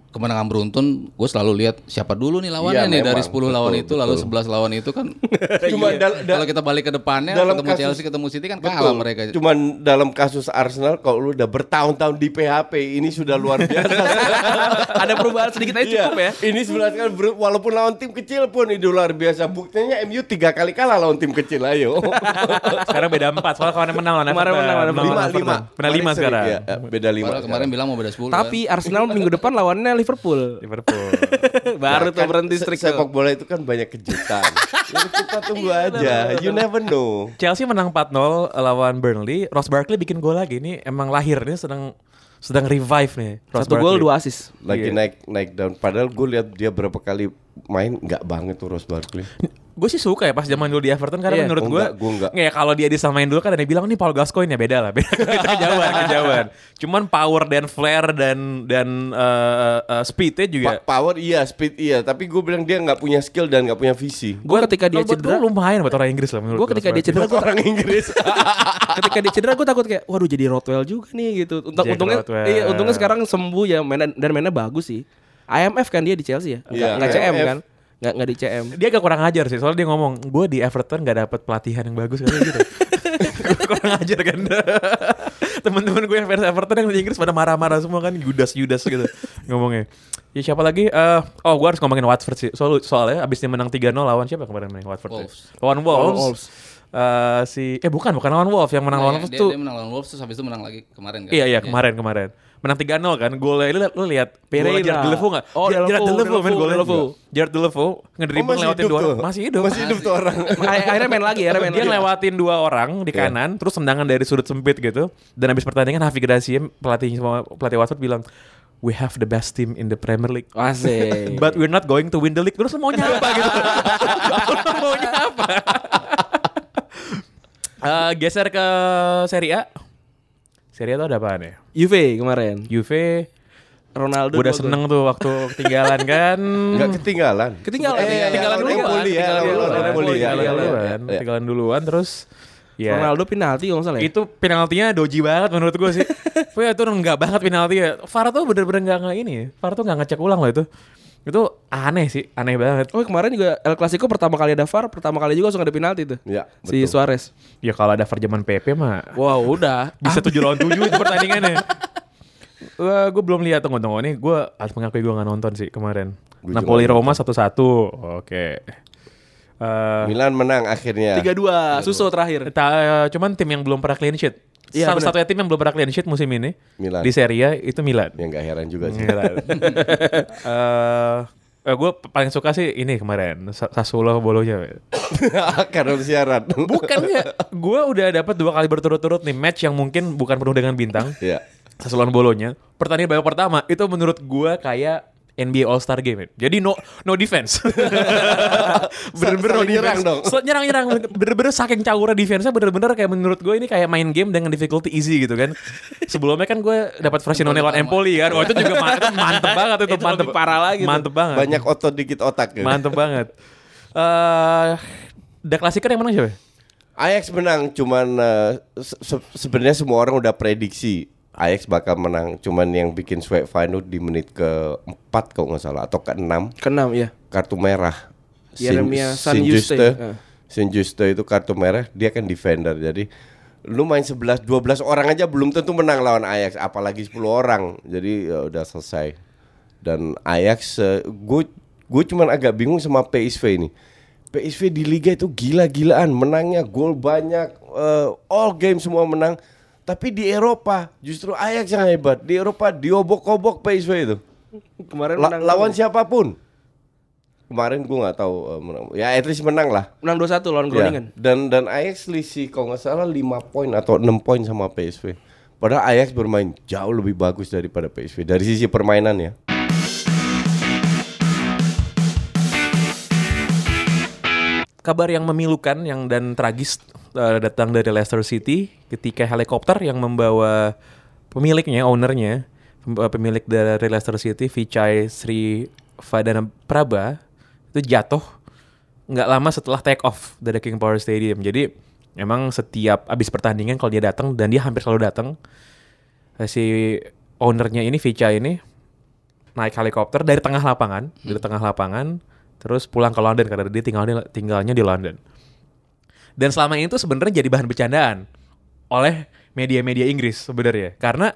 kemenangan beruntun, gue selalu lihat siapa dulu nih Iya, lawannya nih dari memang. 10 lawan Betul, itu lalu betul. 11 lawan itu kan. Cuma Iya. dal- dal- kalau kita balik ke depannya dalam ketemu kasus- Chelsea ketemu City kan Betul. kalah mereka. Cuman dalam kasus Arsenal kalau lu udah bertahun-tahun di PHP ini sudah luar biasa. Ada perubahan sedikit aja cukup ya. Ini sebelas kali ber- walaupun lawan tim kecil pun itu luar biasa. Buktinya MU tiga kali kalah lawan tim kecil ayo. sekarang beda 4 soalnya kemarin menang lawan Kemarin menang lawan Menang lima lawan lima. Everton. Menang 5 Kemarin seri, sekarang. ya, ya, beda lima. Padahal kemarin bilang mau beda 10 Tapi Arsenal minggu depan lawannya Liverpool. Liverpool. Baru tuh Kan berhenti se- streak Sepak bola itu kan banyak kejutan. Jadi kita tunggu aja. You never know. Chelsea menang 4-0 lawan Burnley. Ross Barkley bikin gol lagi. Ini emang lahir ini sedang sedang revive nih. Ross Satu gol dua assist. Lagi Iya. naik naik down. Padahal gue lihat dia berapa kali main nggak banget tuh Ross Barkley. gue sih suka ya pas zaman dulu di Everton karena Iya. menurut Oh, gue enggak, gua enggak. ya kalau dia disamain dulu kan ada yang bilang nih Paul Gascoigne ya beda lah beda kejauhan kejauhan cuman power dan flair dan dan eh, eh, speednya juga Pa- power iya, speed iya, tapi gue bilang dia nggak punya skill dan nggak punya visi. Gue ketika dia cedera, lumayan buat orang Inggris lah menurut gue ketika dia cedera, gue orang Inggris. ketika dia cedera gue takut kayak waduh jadi Rotwell juga nih gitu. Untung, untungnya iya untungnya sekarang sembuh ya mainnya, dan mainnya bagus sih. IMF kan dia di Chelsea ya, nggak Iya, nggak CM kan, nggak nggak di CM. dia agak kurang ajar sih soalnya dia ngomong gue di Everton gak dapet pelatihan yang bagus kayak gitu. Kurang ajar kan? Teman-teman gue yang fans Everton yang di Inggris pada marah-marah semua kan Judas Judas gitu ngomongnya. Ya siapa lagi? Eh, oh gue harus ngomongin Watford sih. Soal soalnya abis dia menang 3-0 lawan siapa kemarin main Watford ya? Wolves. lawan Wolves, Wolves. Eh, si eh bukan bukan lawan Wolves yang menang Nah, lawan ya, Wolves dia, tuh dia menang lawan Wolves terus habis itu menang lagi kemarin kan. Iya iya. kemarin kemarin menang 3-0 kan golnya lu, lu lihat Pereira. Jared Delevo nggak? Oh, Jared Delevo, Delevo, golnya Delevo. Jared Delevo ngedribble masih lewatin dua orang tuh? masih hidup Masih hidup tuh orang. Akhir- Akhirnya main lagi, akhirnya main dia lagi. ngelewatin dua orang di Iya. kanan terus tendangan dari sudut sempit gitu dan habis pertandingan Hafi Gracia pelatih sama pelatih Watford bilang we have the best team in the Premier League Asik. but we're not going to win the league terus lu maunya apa gitu maunya apa Eh, geser ke Serie A Serie A tuh ada apaan ya Juve kemarin. Juve Ronaldo. Udah seneng tuh waktu ketinggalan kan. Nggak ketinggalan. Ketinggalan. Eh, ya, Ketinggalan. Empoli ya. Ketinggalan iya, duluan. Ketinggalan duluan terus ya. Ronaldo penalti kalau nggak salah ya. Itu penaltinya doji banget menurut gue sih. Wah itu enggak banget penalti ya. VAR tuh bener-bener enggak nggak ini. ya. VAR tuh enggak ngecek ulang loh itu. Itu aneh sih, aneh banget. Oh kemarin juga El Clasico pertama kali ada VAR, pertama kali juga langsung ada penalti tuh. Ya, Si betul. Suarez. Ya kalau ada VAR zaman PP mah Wow udah. bisa tujuh lawan tujuh itu pertandingannya. Wah, gue belum lihat tunggu tunggu ini gue harus mengakui gue nggak nonton sih kemarin. Gua Napoli Roma satu satu, oke. Eh, Milan menang akhirnya. Tiga dua, Suso terakhir. Ta- cuman tim yang belum pernah clean sheet. Iya, Satu-satunya tim yang belum pernah clean sheet musim ini Milan. di Serie A itu Milan. Ya nggak heran juga sih. Milan. Eh, gue paling suka sih ini kemarin Sa- Sassuolo bolonya. Karena siaran. Bukan ya, gue udah dapat dua kali berturut-turut nih match yang mungkin bukan penuh dengan bintang. Ya. Sassuolo bolonya. Pertandingan babak pertama itu menurut gue kayak NBA All Star Game. ya. Jadi no no defense. bener-bener no Saling nyerang defense. dong. So, nyerang-nyerang bener-bener saking cawura defense-nya bener-bener kayak menurut gue ini kayak main game dengan difficulty easy gitu kan. Sebelumnya kan gue dapat Frosinone lawan Empoli kan. Oh itu juga mantep banget itu, Itu mantep lebih parah lagi tuh. Mantep banget. Banyak otot dikit otak. gitu. Mantep banget. Eh, The Classicer yang mana siapa? Ajax menang cuman se- se- sebenarnya semua orang udah prediksi Ajax bakal menang cuman yang bikin sweat final di menit ke-4 kalau nggak salah atau ke-6 Keenam ya. kartu merah. Jeremia Sin- San Juste. Juste. Eh. Sin Juste itu kartu merah, dia kan defender. Jadi lu main 11 12 orang aja belum tentu menang lawan Ajax, apalagi 10 orang. Jadi ya udah selesai. Dan Ajax gue gue cuman agak bingung sama PSV ini. PSV di liga itu gila-gilaan, menangnya gol banyak, eh, all game semua menang. Tapi di Eropa justru Ajax yang hebat. Di Eropa diobok-obok PSV itu. Kemarin La- menang lawan siapa pun. Kemarin gue nggak tahu eh, menang. Ya at least menang lah. menang 2-1 lawan Ya, Groningen. dan dan Ajax selisih kalau nggak salah 5 poin atau 6 poin sama PSV. Padahal Ajax bermain jauh lebih bagus daripada PSV dari sisi permainan ya. kabar yang memilukan yang dan tragis uh, datang dari Leicester City ketika helikopter yang membawa pemiliknya, ownernya, uh, pemilik dari Leicester City, Vichai Sri Vadana Praba itu jatuh nggak lama setelah take off dari King Power Stadium. Jadi emang setiap abis pertandingan kalau dia datang dan dia hampir selalu datang eh, si ownernya ini Vichai ini naik helikopter dari tengah lapangan, dari tengah lapangan, terus pulang ke London karena dia tinggal tinggalnya di London. Dan selama ini tuh sebenarnya jadi bahan bercandaan oleh media-media Inggris sebenarnya. Karena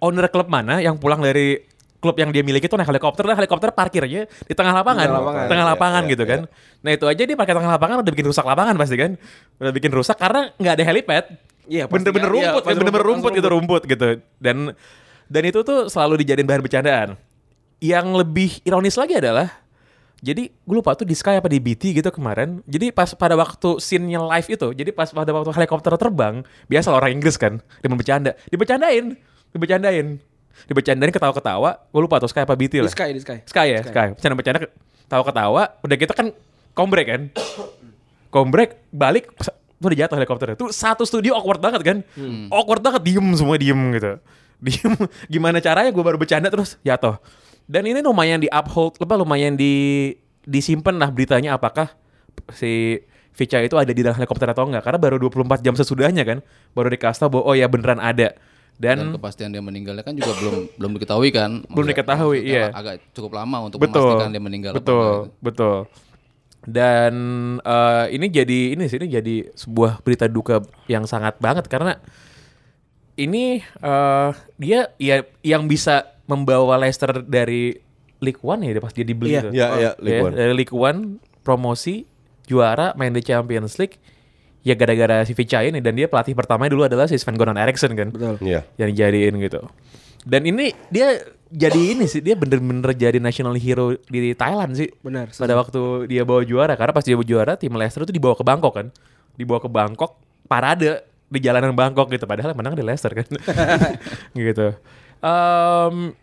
owner klub mana yang pulang dari klub yang dia miliki itu naik helikopter dan helikopter parkirnya di tengah lapangan, Tengah lapangan. tengah Ya, lapangan ya, gitu ya. kan. Nah itu aja dia pakai tengah lapangan udah bikin rusak lapangan pasti kan, udah bikin rusak karena nggak ada helipad. Iya, bener-bener kan. Iya, rumput, pasti bener-bener rumput, rumput gitu rumput gitu. Dan dan itu tuh selalu dijadiin bahan bercandaan. Yang lebih ironis lagi adalah jadi gue lupa tuh di Sky apa di BT gitu kemarin. Jadi pas pada waktu scene-nya live itu, jadi pas pada waktu helikopter terbang, biasa orang Inggris kan, dia bercanda, dibercandain, dibercandain, dibercandain ketawa-ketawa. Gue lupa tuh Sky apa BT Di lah. Sky, di Sky. Sky ya, Sky. Bercanda-bercanda ketawa-ketawa, udah gitu kan kombrek kan. kombrek balik tuh udah jatuh helikopternya tuh satu studio awkward banget kan awkward banget diem semua diem gitu diem gimana caranya gue baru bercanda terus jatuh dan ini lumayan di uphold apa lumayan di disimpan lah beritanya apakah si Vicha itu ada di dalam helikopter atau enggak karena baru 24 jam sesudahnya kan baru dikasih bahwa oh ya beneran ada Dan dan kepastian dia meninggalnya kan juga belum belum diketahui kan. Belum Maksudnya- diketahui, iya. Agak cukup lama untuk betul memastikan dia meninggal. betul gitu. betul dan eh, ini jadi ini sih ini jadi sebuah berita duka yang sangat banget karena ini eh, dia ya yang bisa membawa Leicester dari League One ya pas dia dibeli Iya. tuh. Iya, iya, League Ya, One. dari League One promosi juara main di Champions League ya gara-gara si Vicha ini dan dia pelatih pertamanya dulu adalah si Sven Goran Eriksson kan Betul. Iya. yang dijadiin gitu. Dan ini dia jadi ini sih dia bener-bener jadi national hero di Thailand sih. Benar, Pada waktu dia bawa juara karena pas dia bawa juara tim Leicester itu dibawa ke Bangkok kan. Dibawa ke Bangkok parade di jalanan Bangkok gitu padahal yang menang di Leicester kan. gitu. Em,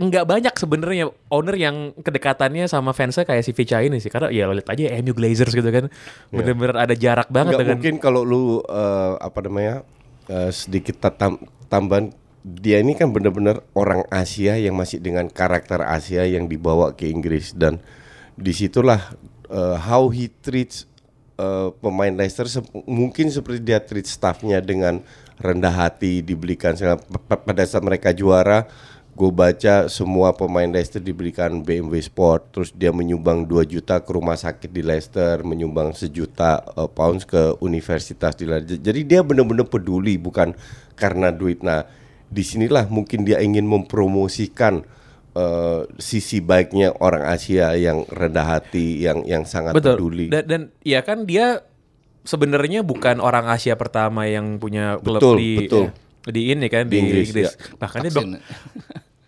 nggak banyak sebenarnya owner yang kedekatannya sama fansnya kayak si Vicha ini sih. Karena ya lo lihat aja MU Glazers gitu kan. Bener-bener ada jarak banget Nggak dengan mungkin kalau lu eh, apa namanya eh, sedikit tam- tambahan. Dia ini kan benar-benar orang Asia yang masih dengan karakter Asia yang dibawa ke Inggris. Dan di situlah eh, how he treats eh, pemain Leicester sep- mungkin seperti dia treat staffnya dengan rendah hati dibelikan pada saat mereka juara gue baca semua pemain Leicester diberikan BMW Sport. Terus dia menyumbang 2 juta ke rumah sakit di Leicester menyumbang sejuta uh, pounds ke universitas di Leicester. Jadi dia benar-benar peduli bukan karena duit. Nah di sinilah mungkin dia ingin mempromosikan uh, sisi baiknya orang Asia yang rendah hati yang yang sangat Betul. peduli. Dan, dan ya kan dia sebenarnya bukan orang Asia pertama yang punya klub Betul, di betul. di ini kan Di di, Inggris, Inggris. ya. Bahkan dia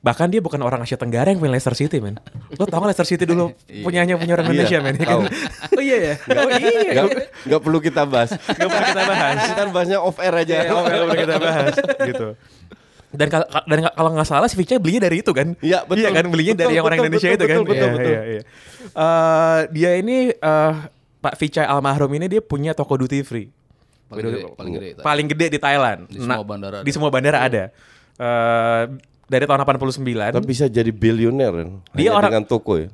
bahkan dia bukan orang Asia Tenggara yang punya Leicester City, men. Lo tau gak Leicester City dulu punyanya punya orang Indonesia, men? ya kan? oh iya ya. Oh iya. nggak nggak perlu kita bahas Gak perlu kita bahas. kita bahasnya off air aja Ya, oh, nggak perlu kita bahas gitu. Dan kal- kal- dan kalau nggak salah si Vicha belinya dari itu kan? Iya, betul. Iya kan belinya dari Betul, yang orang betul, Indonesia betul, itu kan? betul, betul, Iya, betul. iya, iya. Eh, dia ini eh, Pak Vicha almarhum ini dia punya toko duty free. Paling gede, paling gede. Paling gede di Thailand. Di semua bandara Di ada. semua bandara ada. Eh, dari tahun 89. Tapi bisa jadi bilioner kan? Dia Hanya orang- dengan toko ya.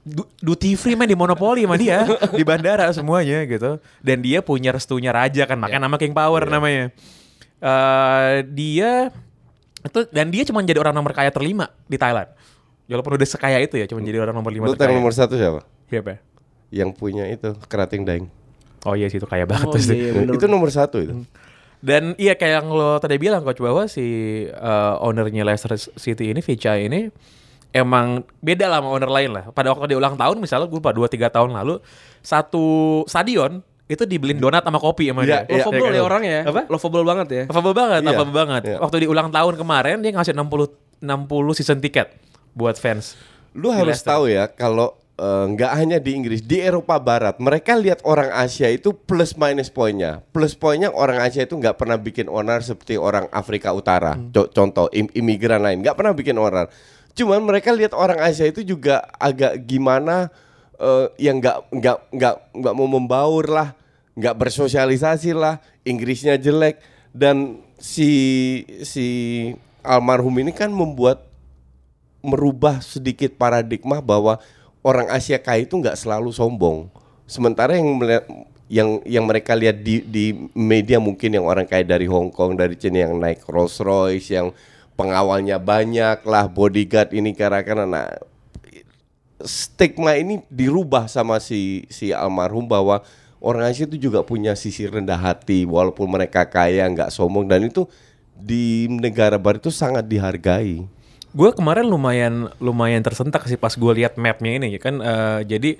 du- duty free main di monopoli sama dia di bandara semuanya gitu dan dia punya restunya raja kan makanya nama King Power namanya Eh dia itu dan dia cuma jadi orang nomor kaya terlima di Thailand walaupun udah sekaya itu ya cuma jadi orang nomor lima Lu terkaya nomor satu siapa? siapa Yang punya itu kerating daeng. oh iya sih itu kaya banget Oh tuh sih. iya, bener. itu nomor satu itu. Dan iya kayak yang lo tadi bilang coach bahwa si uh, ownernya Leicester City ini Vicha ini emang beda lah sama owner lain lah. Pada waktu dia ulang tahun misalnya gue lupa 2 3 tahun lalu satu stadion itu dibeliin donat sama kopi sama Iya, dia. iya. Lovable kan? ya orangnya ya. Apa? Lovable banget ya. Lovable banget, Iya, lovable banget. iya. Waktu di ulang tahun kemarin dia ngasih 60 60 season tiket buat fans. Lu harus tahu ya kalau eh, nggak hanya di Inggris, di Eropa Barat, mereka lihat orang Asia itu plus minus poinnya. Plus poinnya orang Asia itu nggak pernah bikin onar seperti orang Afrika Utara. Co- Contoh im- imigran lain nggak pernah bikin onar. Cuman mereka lihat orang Asia itu juga agak gimana eh, yang nggak nggak nggak nggak mau membaur lah, nggak bersosialisasi lah, Inggrisnya jelek dan si si almarhum ini kan membuat merubah sedikit paradigma bahwa orang Asia kaya itu nggak selalu sombong. Sementara yang melihat yang yang mereka lihat di di media mungkin yang orang kaya dari Hong Kong, dari China yang naik Rolls Royce, yang pengawalnya banyak lah, bodyguard ini karena nah stigma ini dirubah sama si si almarhum bahwa orang Asia itu juga punya sisi rendah hati walaupun mereka kaya nggak sombong dan itu di negara barat itu sangat dihargai. Gue kemarin lumayan lumayan tersentak sih pas gue lihat mapnya ini ya kan. eh, jadi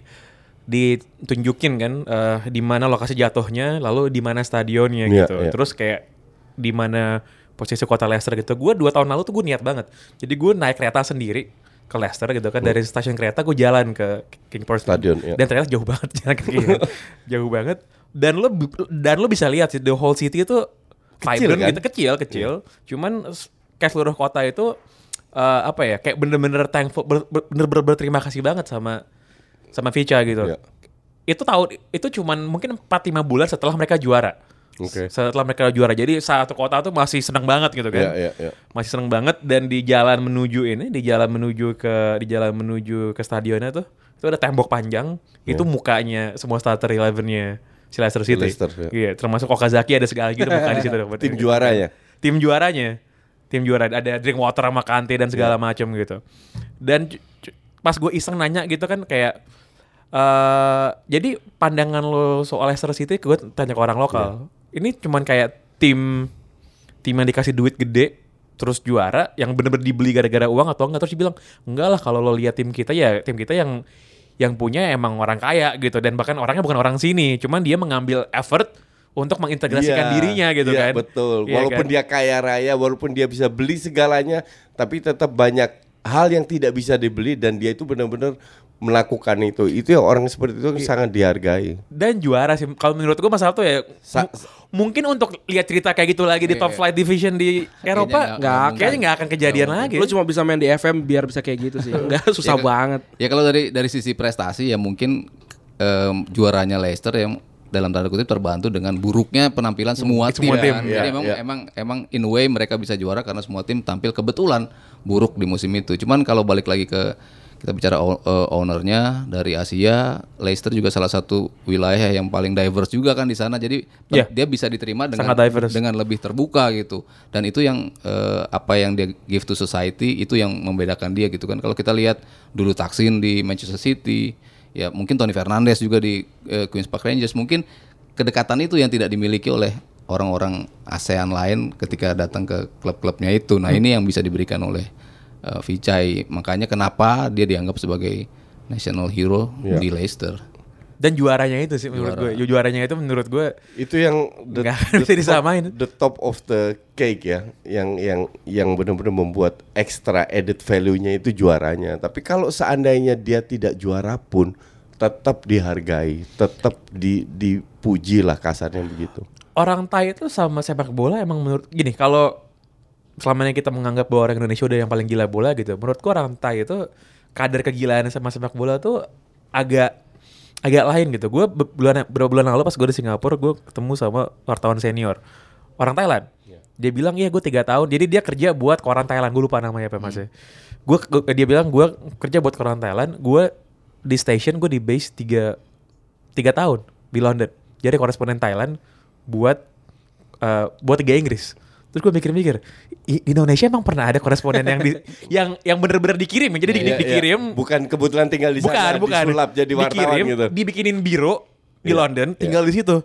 ditunjukin kan eh, di mana lokasi jatuhnya, lalu di mana stadionnya Iya, gitu. iya. Terus kayak di mana posisi kota Leicester gitu. Gue dua tahun lalu tuh gue niat banget. Jadi gue naik kereta sendiri ke Leicester gitu kan dari stasiun kereta gue jalan ke King Power Stadion, iya. dan ternyata jauh banget jalan kaki kan. jauh banget dan lo dan lo bisa lihat sih the whole city itu Kecil, vibrant kan? gitu kecil kecil cuman s- kayak seluruh kota itu eh, apa ya kayak bener-bener thankful bener-bener berterima kasih banget sama sama Vicha gitu Iya. itu tahun itu cuman mungkin 4 5 bulan setelah mereka juara. Oke. Setelah mereka juara. Jadi satu kota tuh masih seneng banget gitu kan. Iya, iya, iya. Masih seneng banget dan di jalan menuju ini, di jalan menuju ke di jalan menuju ke stadionnya tuh itu ada tembok panjang. Itu mukanya semua starter 11-nya si Leicester City. Leicester, ya. Iya, termasuk Okazaki ada segala gitu muka di situ. Tim juaranya. Tim juaranya. Tim juara ada Drinkwater sama Kante dan segala macam gitu. Dan pas gue iseng nanya gitu kan kayak eh jadi pandangan lo soal Leicester City gue tanya ke orang lokal. Ini cuman kayak tim tim yang dikasih duit gede terus juara yang bener-bener dibeli gara-gara uang atau enggak terus dibilang enggak lah kalau lo lihat tim kita ya tim kita yang yang punya emang orang kaya gitu dan bahkan orangnya bukan orang sini cuman dia mengambil effort untuk mengintegrasikan Iya, dirinya gitu iya, kan Betul. Iya walaupun kan? dia kaya raya, walaupun dia bisa beli segalanya, tapi tetap banyak hal yang tidak bisa dibeli dan dia itu benar-benar melakukan itu. Itu yang orang seperti itu Iya. sangat dihargai. dan juara sih kalau menurut gue Mas Sabto ya Sa- mu- mungkin untuk lihat cerita kayak gitu lagi di top flight division di Eropa nggak- nggak akan. kayaknya nggak akan kejadian lagi Lu cuma bisa main di FM biar bisa kayak gitu sih. Enggak susah Ya, banget. Ya kalau dari dari sisi prestasi ya mungkin em, juaranya Leicester yang dalam tanda kutip terbantu dengan buruknya penampilan semua tim. semua tim, kan. iya, Jadi emang iya. emang emang in way mereka bisa juara karena semua tim tampil kebetulan buruk di musim itu. Cuman kalau balik lagi ke kita bicara eh, ownernya dari Asia, Leicester juga salah satu wilayah yang paling diverse juga kan di sana. Jadi Iya. dia bisa diterima dengan dengan lebih terbuka gitu. Dan itu yang eh, apa yang dia give to society itu yang membedakan dia gitu kan. Kalau kita lihat dulu Taksin di Manchester City, ya mungkin Tony Fernandes juga di eh, Queens Park Rangers, mungkin kedekatan itu yang tidak dimiliki oleh orang-orang ASEAN lain ketika datang ke klub-klubnya itu. Nah, ini yang bisa diberikan oleh eh, Vichai. Makanya kenapa dia dianggap sebagai national hero di Leicester. Dan juaranya itu sih menurut gue juaranya itu menurut gue Itu yang the, Nggak akan bisa top- disamain. the top of the cake ya, yang yang yang benar-benar membuat extra added value-nya itu juaranya. Tapi kalau seandainya dia tidak juara pun tetap dihargai, tetap di dipuji lah kasarnya begitu. orang Thai itu sama sepak bola emang menurut gini kalau selama ini kita menganggap bahwa orang Indonesia udah yang paling gila bola gitu menurutku orang Thai itu kadar kegilaan sama sepak bola tuh agak agak lain gitu. Gue bulan beberapa bulan lalu pas gue di Singapura gue ketemu sama wartawan senior. Orang Thailand. Dia bilang iya gue tiga tahun. Jadi dia kerja buat koran Thailand. Gue lupa namanya apa mas ya. Gue dia bilang gue kerja buat koran Thailand. Gue di station gue di base tiga tiga tahun di London. Jadi koresponden Thailand buat eh, buat Liga Inggris terus gue mikir-mikir "I- di Indonesia emang pernah ada koresponden yang di, yang yang bener-bener dikirim ya? jadi di- Iya, iya. dikirim bukan kebetulan tinggal di bukan sana, bukan disulap jadi wartawan dikirim, gitu. dibikinin biro di Iya, London tinggal di situ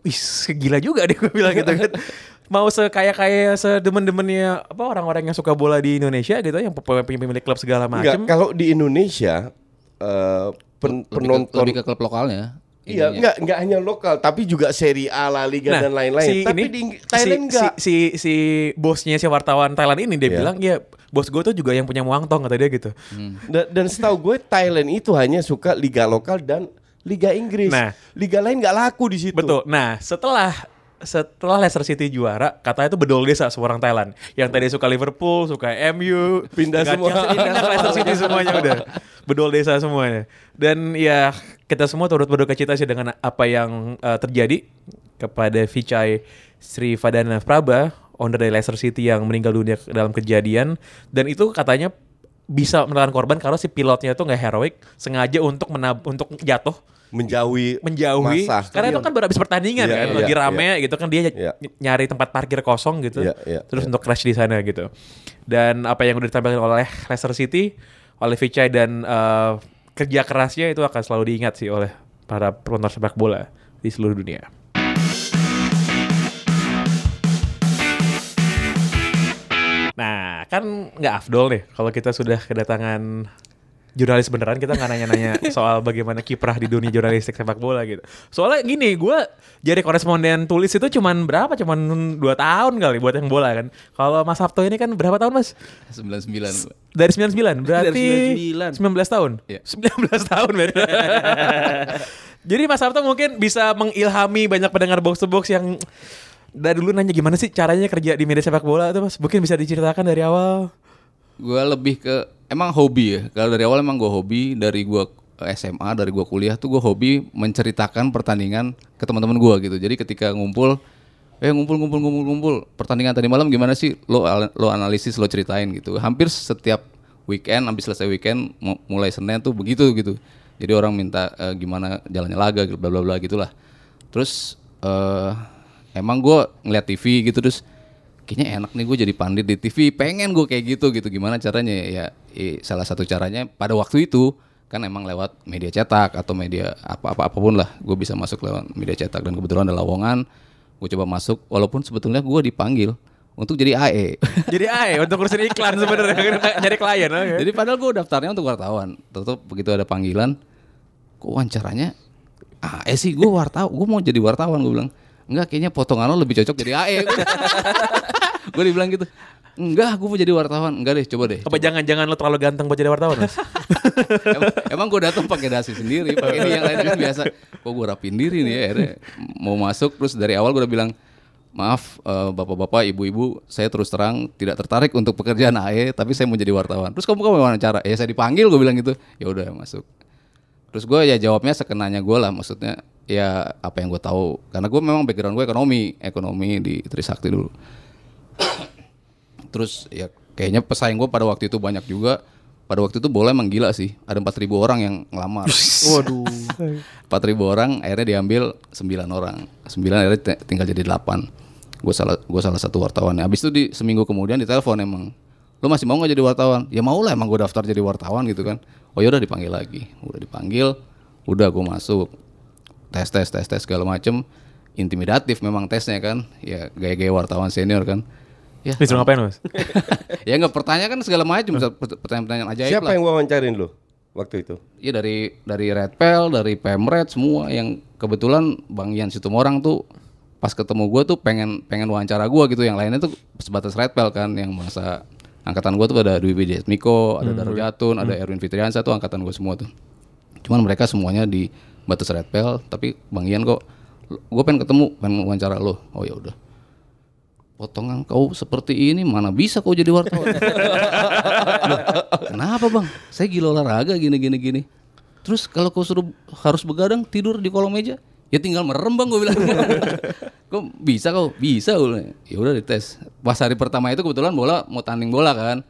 Wih, gila juga deh gue bilang gitu kan. Mau sekaya kaya sedemen-demennya apa orang-orang yang suka bola di Indonesia gitu yang pem- pemilik klub segala macam. kalau di Indonesia eh, pen- Lebih ke- penonton lebih ke klub lokalnya. Iya, enggak enggak hanya lokal, tapi juga Serie A, La Liga dan lain-lain. tapi di Ing- Thailand si, enggak. si, si, si bosnya si wartawan Thailand ini dia Iya. bilang ya bos gue tuh juga yang punya Muang Tong kata dia gitu. Dan, dan setahu gue Thailand itu hanya suka liga lokal dan liga Inggris. Nah. liga lain nggak laku di situ. Betul. Nah, setelah setelah Leicester City juara, katanya itu bedol desa semua orang Thailand. Yang tadi suka Liverpool, suka MU, Pindah semua. Pindah ke Leicester City semuanya udah. Bedol desa semuanya. Dan ya kita semua turut berduka cita sih dengan apa yang eh, terjadi kepada Vichai Sri Vadana Praba, owner dari Leicester City yang meninggal dunia dalam kejadian dan itu katanya bisa menelan korban karena si pilotnya itu nggak heroik sengaja untuk menab untuk jatuh Menjauhi menjauhi masa. karena itu kan baru habis pertandingan Iya, kan iya, lagi rame gitu kan dia ny- Iya. nyari tempat parkir kosong gitu Iya, iya, terus iya. untuk crash di sana gitu dan apa yang udah ditampilkan oleh Leicester City oleh Vichai dan eh, kerja kerasnya itu akan selalu diingat sih oleh para penonton sepak bola di seluruh dunia. Nah, kan nggak afdol nih kalau kita sudah kedatangan jurnalis beneran kita nggak nanya-nanya soal bagaimana kiprah di dunia jurnalistik sepak bola gitu. Soalnya gini, gue jadi koresponden tulis itu cuman berapa? Cuman dua tahun kali buat yang bola kan. Kalau Mas Sabto ini kan berapa tahun Mas? 99. Dari 99, berarti 99. 19 tahun. Iya. 19 tahun berarti. Jadi Mas Sabto mungkin bisa mengilhami banyak pendengar box to box yang dari dulu nanya gimana sih caranya kerja di media sepak bola tuh Mas? Mungkin bisa diceritakan dari awal. Gue lebih ke emang hobi ya. Kalau dari awal emang gue hobi dari gue eh, SMA dari gue kuliah tuh gue hobi menceritakan pertandingan ke teman-teman gue gitu. Jadi ketika ngumpul, eh ngumpul ngumpul ngumpul ngumpul pertandingan tadi malam gimana sih? Lo lo analisis lo ceritain gitu. Hampir setiap weekend, habis selesai weekend mu- mulai Senin tuh begitu gitu. Jadi orang minta eh, gimana jalannya laga bla bla bla gitulah. Terus eh emang gue ngeliat TV gitu terus kayaknya enak nih gue jadi pandit di TV pengen gue kayak gitu gitu. Gimana caranya? Ya eh, salah satu caranya pada waktu itu kan emang lewat media cetak atau media apa apa apa pun lah gue bisa masuk lewat media cetak. Dan kebetulan ada lowongan gue coba masuk walaupun sebetulnya gue dipanggil untuk jadi AE Jadi AE untuk urusin iklan sebenarnya nyari klien. oke. jadi padahal gue daftarnya untuk wartawan. Tetap begitu ada panggilan kok wawancaranya AE sih? Gue wartawan gue mau jadi wartawan gue bilang. Enggak kayaknya potongan lo lebih cocok jadi AE gue dibilang gitu. Enggak gue mau jadi wartawan. Enggak deh coba deh Apa jangan-jangan lo terlalu ganteng buat jadi wartawan, Mas? emang, emang gue datang pakai dasi sendiri pakai ini yang lain kan biasa. Kok gue rapin diri nih ya akhirnya mau masuk terus dari awal gue udah bilang maaf eh, bapak-bapak ibu-ibu saya terus terang tidak tertarik untuk pekerjaan AE tapi saya mau jadi wartawan. Terus kamu kamu wawancara ya saya dipanggil gue bilang gitu. Ya udah masuk. Terus gue ya jawabnya sekenanya gue lah maksudnya ya apa yang gue tahu. Karena gue memang background gue ekonomi ekonomi di Trisakti dulu terus ya kayaknya pesaing gue pada waktu itu banyak juga. Pada waktu itu bola emang gila sih. Ada 4000 orang yang ngelamar. Waduh. 4000 orang akhirnya diambil 9 orang. 9 akhirnya tinggal jadi 8 gue salah gue salah satu wartawannya. Habis itu di seminggu kemudian ditelepon emang lo masih mau nggak jadi wartawan? Ya mau lah emang gue daftar jadi wartawan gitu kan. Oh yaudah dipanggil lagi. Udah dipanggil udah gue masuk. Tes tes tes tes segala macem. Intimidatif memang tesnya kan. Ya gaya-gaya wartawan senior kan ya Disuruh ngapain, Mas? ya nggak pertanyaan kan segala macam pertanyaan-pertanyaan ajaib Siapa lah yang wawancarin lo waktu itu? Iya dari dari Red Pel, dari Pemret semua yang kebetulan Bang Ian Situmorang tuh pas ketemu gue tuh pengen pengen wawancara gue gitu yang lainnya tuh sebatas Red Pel kan yang masa angkatan gue tuh ada Dwi Widya Miko, ada Daro Jatun, ada Erwin Fitriansa tuh angkatan gue semua tuh. Cuman mereka semuanya di batas Red Pel, tapi Bang Ian kok gue pengen ketemu, pengen wawancara lo. Oh ya udah. Potongan kau seperti ini mana bisa kau jadi wartawan? Loh, kenapa bang? Saya gila olahraga gini gini gini. Terus kalau kau suruh harus begadang tidur di kolong meja, ya tinggal merem bang gue bilang. kok bisa kau? Bisa gue. Ya udah dites. Pas hari pertama itu kebetulan bola mau tanding bola kan.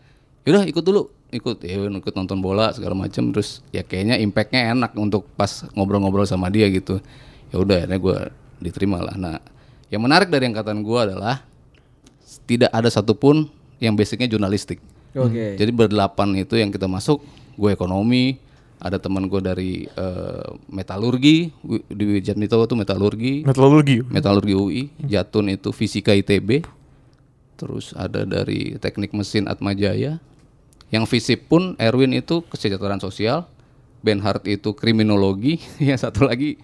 Ya udah ikut dulu, ikut ya ikut nonton bola segala macem. Terus ya kayaknya impactnya enak untuk pas ngobrol-ngobrol sama dia gitu. Ya udah akhirnya gue diterima lah. Nah yang menarik dari angkatan gue adalah tidak ada satupun yang basicnya jurnalistik. Oke. Jadi berdelapan itu yang kita masuk, gue ekonomi, ada teman gue dari eh, metalurgi di Jatmito itu metalurgi, Meteorologi. metalurgi UI, Jatun itu fisika ITB, terus ada dari teknik mesin Atmajaya, yang fisip pun Erwin itu kesejahteraan sosial, Benhard itu kriminologi, yang satu lagi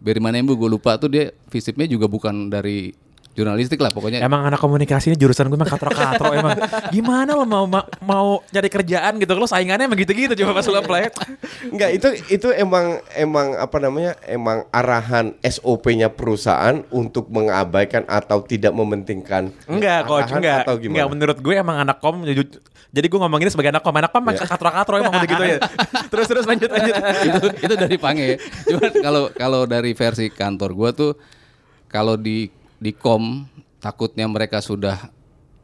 Beri Manembu gue lupa tuh dia fisipnya juga bukan dari jurnalistik lah pokoknya. Emang anak komunikasi ini jurusan gue emang katro-katro emang. Gimana lo mau ma- mau nyari kerjaan gitu lo saingannya emang gitu-gitu coba pas lo apply. Enggak, itu itu emang emang apa namanya? Emang arahan SOP-nya perusahaan untuk mengabaikan atau tidak mementingkan Enggak coach, arahan enggak. atau gimana? Enggak menurut gue emang anak kom ju- jadi gue ngomong ini sebagai anak kom, anak kom emang katro-katro emang gitu ya. terus terus lanjut lanjut. itu itu dari Pange. Cuman kalau kalau dari versi kantor gua tuh kalau di di kom takutnya mereka sudah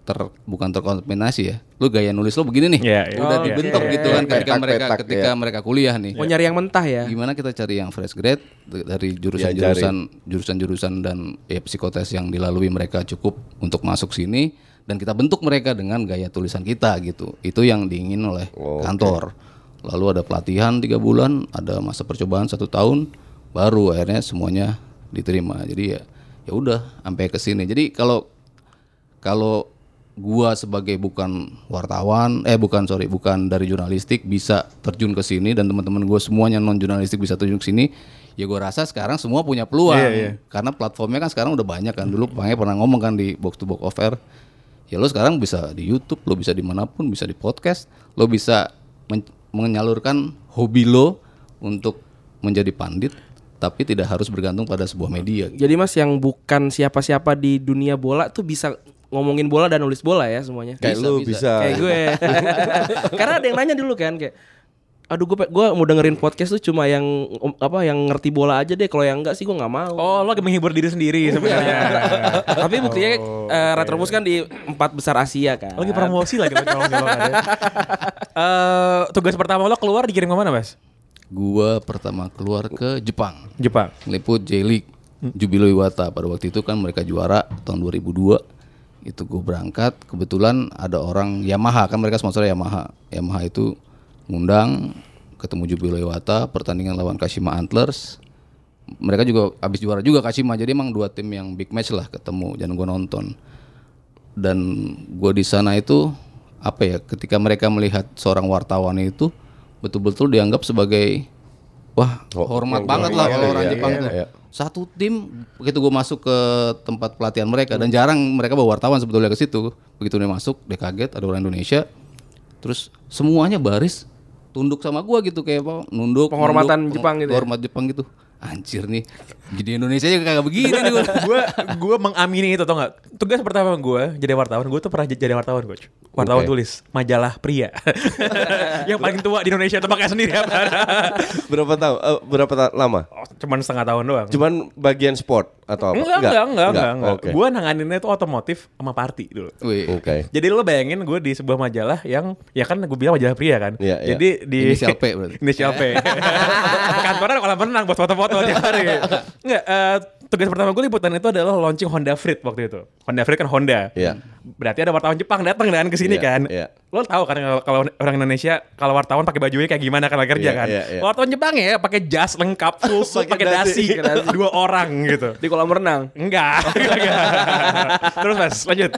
ter bukan terkontaminasi ya. Lu gaya nulis lu begini nih. Iya, iya. Udah Oh, dibentuk iya. gitu kan ketika Petak, mereka petak, ketika ya. mereka kuliah nih. Mau nyari yang mentah ya. Gimana kita cari yang fresh grade dari jurusan-jurusan jurusan-jurusan dan ya psikotes yang dilalui mereka cukup untuk masuk sini dan kita bentuk mereka dengan gaya tulisan kita gitu. Itu yang diingin oleh kantor. Lalu ada pelatihan tiga bulan, ada masa percobaan satu tahun, baru akhirnya semuanya diterima. Jadi ya ya udah sampai ke sini. Jadi kalau kalau gua sebagai bukan wartawan eh bukan sorry bukan dari jurnalistik bisa terjun ke sini dan teman-teman gua semuanya non jurnalistik bisa terjun ke sini ya gua rasa sekarang semua punya peluang. Karena platformnya kan sekarang udah banyak kan. Dulu Pange pernah ngomong kan di box to box offer ya lo sekarang bisa di YouTube lo bisa di mana pun bisa di podcast lo bisa men- menyalurkan hobi lo untuk menjadi pandit tapi tidak harus bergantung pada sebuah media gitu. Jadi Mas yang bukan siapa-siapa di dunia bola tuh bisa ngomongin bola dan nulis bola ya semuanya. Kayak Bisa, lu bisa. bisa. Kayak gue. Karena ada yang nanya dulu kan kayak aduh gue gua mau dengerin podcast tuh cuma yang um, apa yang ngerti bola aja deh. Kalau yang enggak sih gue nggak mau. Oh, lo lagi menghibur diri sendiri sebenarnya. Tapi buktinya eh, Retrobus kan di empat besar Asia kan. Lagi promosi lagi. Eh, tugas pertama lo keluar dikirim ke mana, Mas? Gua pertama keluar ke Jepang. Jepang. Ngeliput J-League Jubilo Iwata. Pada waktu itu kan mereka juara tahun 2002 itu gue berangkat. Kebetulan ada orang Yamaha kan mereka sponsor Yamaha. Yamaha itu ngundang ketemu Jubilo Iwata pertandingan lawan Kashima Antlers. Mereka juga habis juara juga Kashima jadi emang dua tim yang big match lah ketemu dan gue nonton. Dan gue di sana itu apa ya ketika mereka melihat seorang wartawan itu betul-betul dianggap sebagai wah hormat banget lah kalau orang iya, Jepang iya, tuh iya. satu tim begitu gue masuk ke tempat pelatihan mereka dan jarang mereka bawa wartawan sebetulnya ke situ begitu dia masuk dia kaget ada orang Indonesia terus semuanya baris tunduk sama gua gitu kayak apa nunduk Penghormatan nunduk, Jepang gitu ya? penghormat Jepang gitu anjir nih. Jadi Indonesia aja kagak begini nih gua gue gue mengamini itu tau gak tugas pertama gue jadi wartawan gue tuh pernah jadi wartawan coach. Wartawan Oke. tulis majalah pria. Yang paling tua di Indonesia itu pakai sendiri apa? Berapa tahun? eh, berapa ta- lama? oh, cuman setengah tahun doang. Cuman bagian sport atau apa? enggak enggak enggak enggak, enggak. Oke. gue nanganinnya itu otomotif sama party dulu Oke. Jadi lo bayangin gue di sebuah majalah yang ya kan gue bilang majalah pria kan. Iya, iya. Jadi di Inisial P berarti. Inisial P. Kantornya kalau menang buat foto-foto tiap hari. Enggak, eh, tugas pertama gue liputan itu adalah launching Honda Freed waktu itu. Honda Freed kan Honda. Iya. Berarti ada wartawan Jepang datang kan ke sini Iya, kan. iya. Lo tahu kan kalau- orang Indonesia kalau wartawan pakai bajunya kayak gimana kan kerja Iya, kan. iya, iya. Wartawan Jepang ya pakai jas lengkap full suit Pakai dasi, dasi. dua orang gitu. Di kolam renang. Enggak. enggak. Terus Mas, lanjut.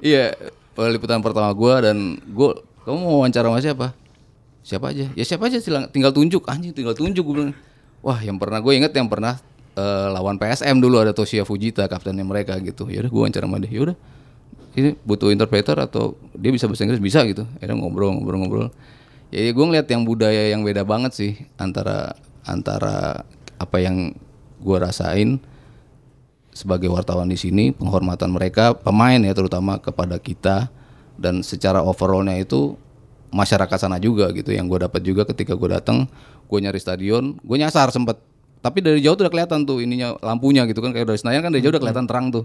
Iya, eh, liputan pertama gua dan gua kamu mau wawancara sama siapa? Siapa aja? Ya siapa aja silang, tinggal tunjuk anjing tinggal tunjuk gua bilang. Wah, yang pernah gue inget yang pernah eh, lawan PSM dulu ada Toshia Fujita kaptennya mereka gitu. Ya udah gua wawancara sama dia. Ya udah. Ini butuh interpreter atau dia bisa bahasa Inggris bisa gitu. Akhirnya ngobrol ngobrol ngobrol. Ya, ya gue ngeliat yang budaya yang beda banget sih antara antara apa yang gua rasain sebagai wartawan di sini penghormatan mereka pemain ya terutama kepada kita dan secara overallnya itu masyarakat sana juga gitu yang gue dapat juga ketika gue datang gue nyari stadion gue nyasar sempet tapi dari jauh tuh udah kelihatan tuh ininya lampunya gitu kan kayak dari Senayan kan dari jauh udah kelihatan terang tuh.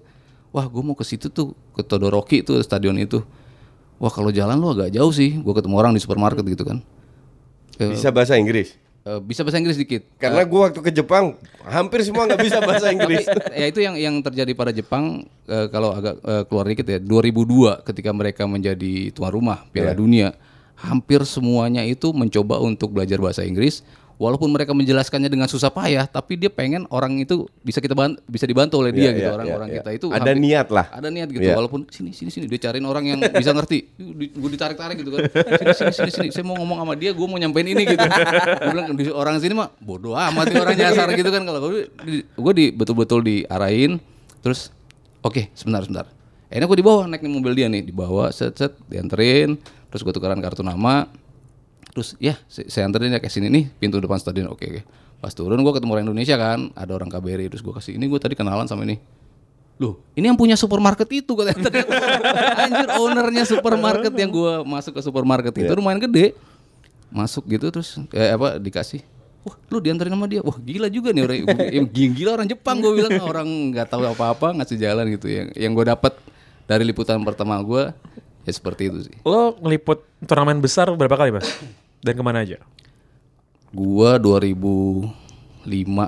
Wah gue mau ke situ tuh ke Todoroki tuh stadion itu. Wah kalau jalan lu agak jauh sih gue ketemu orang di supermarket gitu kan. Eh, Bisa bahasa Inggris. eh, bisa bahasa Inggris dikit. Karena gua waktu ke Jepang hampir semua nggak bisa bahasa Inggris. Tapi, ya itu yang yang terjadi pada Jepang eh, kalau agak eh, keluar dikit ya. 2002 ketika mereka menjadi tuan rumah Piala Dunia hampir semuanya itu mencoba untuk belajar bahasa Inggris walaupun mereka menjelaskannya dengan susah payah tapi dia pengen orang itu bisa kita ban- bisa dibantu oleh dia Iya, gitu iya, orang-orang iya, kita iya. itu Ada hampir- niat lah. ada niat gitu Iya. walaupun sini sini sini dia cariin orang yang bisa ngerti. Gue ditarik-tarik gitu kan. Sini sini sini sini saya mau ngomong sama dia gue mau nyampein ini gitu. Gue bilang "Di- orang sini mah bodoh amat orang nyasar gitu kan. Kalau gue di, gue di betul-betul diarahin terus oke sebentar sebentar. Akhirnya gue dibawa naik nih mobil dia nih. Dibawa set set dianterin terus gue tukeran kartu nama terus ya saya, saya anterin dia ke sini nih pintu depan stadion oke oke pas turun gue ketemu orang Indonesia kan ada orang KBRI terus gue kasih ini gue tadi kenalan sama ini Loh, ini yang punya supermarket itu katanya. Anjir, ownernya supermarket yang gua masuk ke supermarket itu lumayan gede. Masuk gitu terus eh, apa dikasih. Wah, lu diantarin sama dia. Wah, gila juga nih orang yang gila orang Jepang gua bilang orang nggak tahu apa-apa ngasih jalan gitu yang yang gua dapat dari liputan pertama gua ya seperti itu sih. Lo ngeliput turnamen besar berapa kali mas? Dan ke mana aja? Gua 2005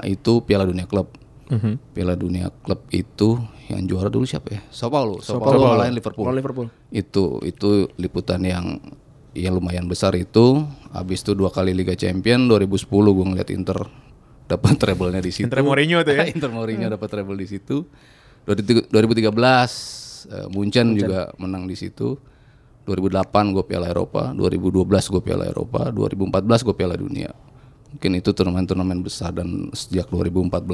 itu Piala Dunia Klub. Mhm. Piala Dunia Klub itu yang juara dulu siapa ya? Sao Paulo. Sao Paulo ngalahin Liverpool. Lawan Liverpool. Itu itu liputan yang ya lumayan besar itu. Habis itu dua kali Liga Champion 2010 gue ngeliat Inter dapat treble-nya di situ. Inter Mourinho tuh ya? Inter Mourinho dapat treble di situ. 2013 eh, Munchen juga menang di situ. 2008 gue Piala Eropa, 2012 gue Piala Eropa, 2014 gue Piala Dunia. Mungkin itu turnamen-turnamen besar dan sejak 2014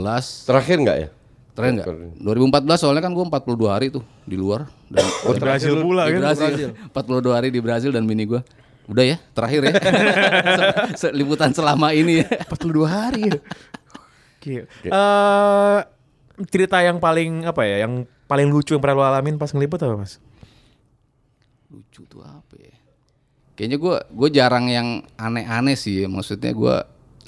Terakhir nggak ya? Terakhir enggak? 2014 soalnya kan gue 42 hari tuh di luar dan Oh, di Brazil pula di kan? Brazil. 42 hari di Brazil dan bini gue udah ya terakhir ya Se- se- liputan selama ini ya 42 hari ya. Gila. Eh, cerita yang paling apa ya? Yang paling lucu yang pernah lo alamin pas ngeliput apa mas? Lucu tuh apa ya kayaknya gue gue jarang yang aneh-aneh sih maksudnya gue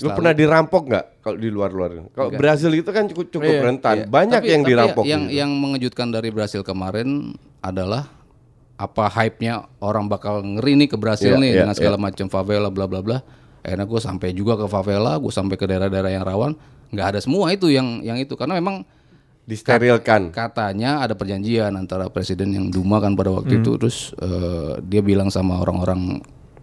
Lu pernah dirampok nggak kalau di luar-luar? Kalau Brazil itu kan cukup cukup Iya, rentan. Iya. Banyak Tapi- yang tapi dirampok. Yang gitu. yang mengejutkan dari Brasil kemarin adalah apa hype-nya orang bakal ngeri nih ke Brasil Iya, nih iya, dengan segala macam favela bla bla bla. Akhirnya gue sampai juga ke favela, gue sampai ke daerah-daerah yang rawan, nggak ada semua itu yang yang itu karena memang disterilkan. katanya ada perjanjian antara presiden yang Duma kan pada waktu itu terus eh, dia bilang sama orang-orang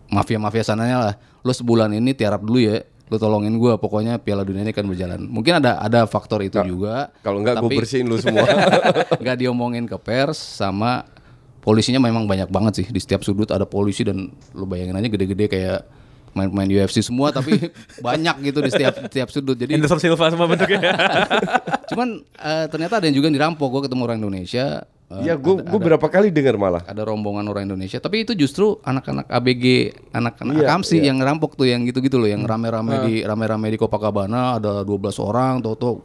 mafia-mafia sananya lah, lo sebulan ini tiarap dulu ya, lo tolongin gua pokoknya Piala Dunia ini kan berjalan. Mungkin ada ada faktor itu juga. Kalau enggak gue bersihin lu semua. nggak diomongin ke pers sama polisinya memang banyak banget sih di setiap sudut ada polisi dan lo bayangin aja gede-gede kayak main-main UFC semua tapi banyak gitu di setiap setiap sudut. Jadi Anderson Silva semua bentuknya. cuman eh, ternyata ada yang juga yang dirampok. Gue ketemu orang Indonesia. Eh, ya gue gue berapa kali dengar malah. ada rombongan orang Indonesia tapi itu justru anak-anak ABG anak-anak Iya, Akamsi iya. yang ngerampok tuh yang gitu-gitu loh yang rame-rame di rame-rame di Copacabana ada 12 orang toto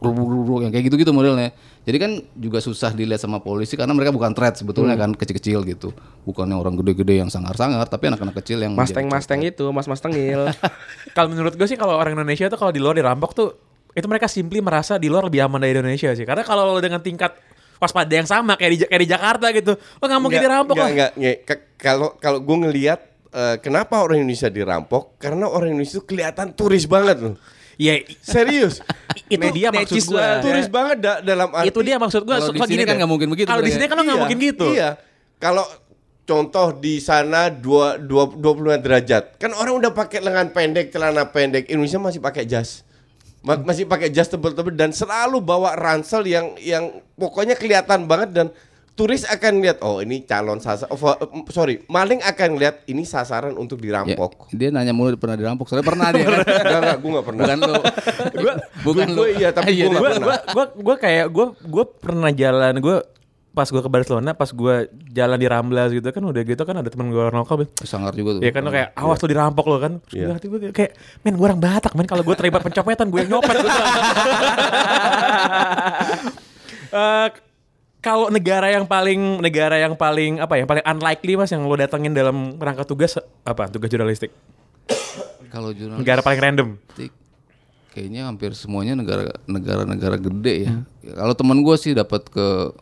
yang kayak gitu-gitu modelnya jadi kan juga susah dilihat sama polisi karena mereka bukan threat sebetulnya kan kecil-kecil gitu bukan yang orang gede-gede yang sangar-sangar tapi anak-anak kecil yang Mustang-Mustang itu, Mas-Mas Tengil. kalau menurut gue sih kalau orang Indonesia tuh kalau di luar dirampok tuh itu mereka simply merasa di luar lebih aman dari Indonesia sih. Karena kalau dengan tingkat waspada yang sama kayak di, kayak di Jakarta gitu, lo nggak mungkin dirampok Nggak, lah. nggak, nggak. Ke- Kalau kalau gue ngelihat eh, kenapa orang Indonesia dirampok? Karena orang Indonesia itu kelihatan turis banget loh. Ya i- Serius. itu dia maksud gue. turis banget da- dalam arti Itu dia maksud gue. Kalau di sini kan nggak mungkin begitu Kalau di sini kan lo nggak Iya, mungkin gitu. Iya. Kalau contoh di sana dua dua dua puluh derajat, kan orang udah pakai lengan pendek, celana pendek. Indonesia masih pakai jas, masih pakai jas tebel-tebel dan selalu bawa ransel yang yang pokoknya kelihatan banget dan turis akan lihat oh ini calon sasar oh, sorry maling akan lihat ini sasaran untuk Ya, dirampok. dia nanya mulu pernah dirampok soalnya pernah dia kan? Enggak, enggak, gue enggak pernah. bukan lo bukan lo Gue iya, tapi gue nggak gue gue gue kayak gue gue pernah jalan gue pas gue ke Barcelona pas gue jalan di Ramblas gitu kan udah gitu kan ada teman gue orang lokal Ben. sangar juga tuh Ya kan kayak awas lo dirampok lo kan Terus Iya. gue kayak men gue orang Batak men kalau gue terlibat pencopetan gue yang nyopet Eh, kalau negara yang paling negara yang paling apa ya yang paling unlikely mas yang lo datengin dalam rangka tugas apa tugas jurnalistik kalau jurnalis negara paling random kayaknya hampir semuanya negara negara-negara gede ya. Kalau teman gue sih dapat ke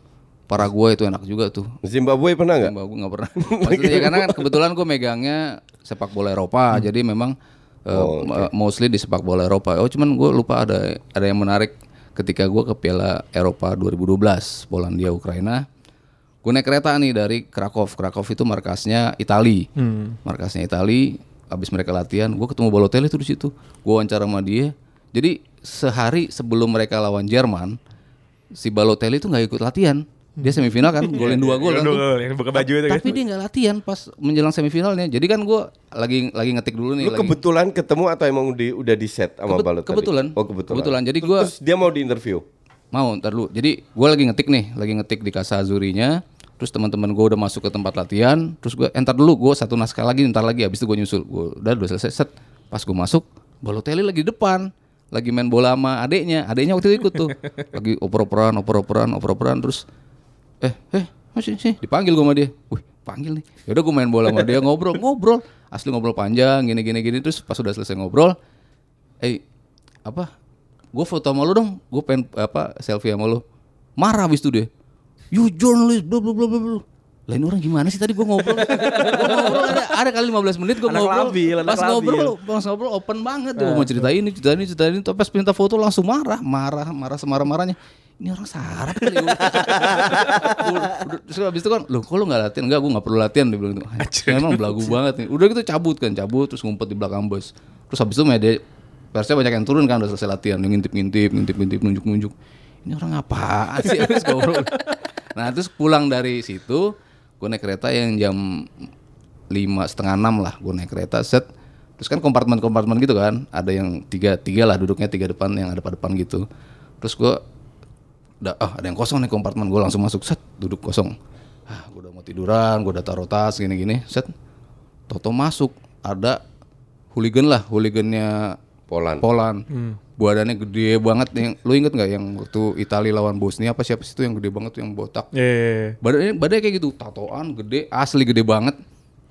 Paraguay itu enak juga tuh. Zimbabwe pernah nggak? Gue nggak pernah. Maksudnya ya, karena kan kebetulan gue megangnya sepak bola Eropa, jadi memang uh, Oh, uh, mostly di sepak bola Eropa. Oh cuman gue lupa ada ada yang menarik ketika gue ke Piala Eropa 2012 Polandia Ukraina. Gue naik kereta nih dari Krakow. Krakow itu markasnya Itali. Markasnya Itali. Abis mereka latihan, gue ketemu Balotelli tuh di situ. Gue wawancara sama dia. Jadi sehari sebelum mereka lawan Jerman, si Balotelli itu nggak ikut latihan. Dia semifinal kan, golin dua gol kan. tuh. Gol, yang buka baju itu kan. Tapi dia nggak latihan pas menjelang semifinalnya. Jadi kan gue lagi lagi ngetik dulu nih. Lu lagi. kebetulan ketemu atau emang di, udah di set sama Kebet- Balotelli? kebetulan. Oh kebetulan. Kebetulan. Jadi gua- terus dia mau di interview. Mau ntar dulu. Jadi gue lagi ngetik nih, lagi ngetik di Casa Azurinya. Terus teman-teman gue udah masuk ke tempat latihan. Terus gue entar dulu gue satu naskah lagi, ntar lagi. Habis itu gue nyusul. Gue udah udah selesai set. Pas gue masuk, Balotelli lagi di depan. Lagi main bola sama adeknya. Adeknya waktu itu ikut tuh. lagi oper-operan, oper-operan, oper-operan. Terus eh eh masih sih dipanggil gue sama dia. Wih panggil nih. Yaudah gue main bola sama dia ngobrol ngobrol. Asli ngobrol panjang gini gini gini. Terus pas udah selesai ngobrol, eh apa? Gue foto sama lu dong. Gue pengen apa selfie sama lu. Marah abis itu dia. You journalist bla bla bla bla lain orang gimana sih? Tadi gue ngobrol. Ada, ada kali 15 menit gue ngobrol. labil, pas labil. ngobrol pas ngobrol open banget. Tuh mau cerita ini cerita ini cerita ini. Tapi pas minta foto langsung marah. Marah marah semarah marahnya ini orang sarap kali Gua- Udah- terus habis itu kan loh kok lu gak latihan? Enggak gue gak perlu latihan dia bilang gitu. Memang belagu banget nih. Udah gitu cabut kan cabut terus ngumpet di belakang bus. Terus habis itu media persnya banyak yang turun kan udah selesai latihan ngintip-ngintip ngintip-ngintip nunjuk-nunjuk. Ini orang apaan sih? Habis ngobrol. Nah terus pulang dari situ gue naik kereta yang jam lima setengah enam lah gue naik kereta set. Terus kan kompartemen-kompartemen gitu kan ada yang tiga tiga lah duduknya tiga depan yang ada pada depan gitu. Terus gue udah ah ada yang kosong nih kompartemen. Gue langsung masuk set duduk kosong. Ah gue udah mau tiduran gue udah taruh tas gini gini set. Toto masuk ada hooligan lah hooligannya Poland. Poland badannya gede banget yang lu inget nggak yang waktu Italia lawan Bosnia apa siapa sih itu yang gede banget tuh yang botak? Iya. badannya badannya kayak gitu tatoan gede asli gede banget.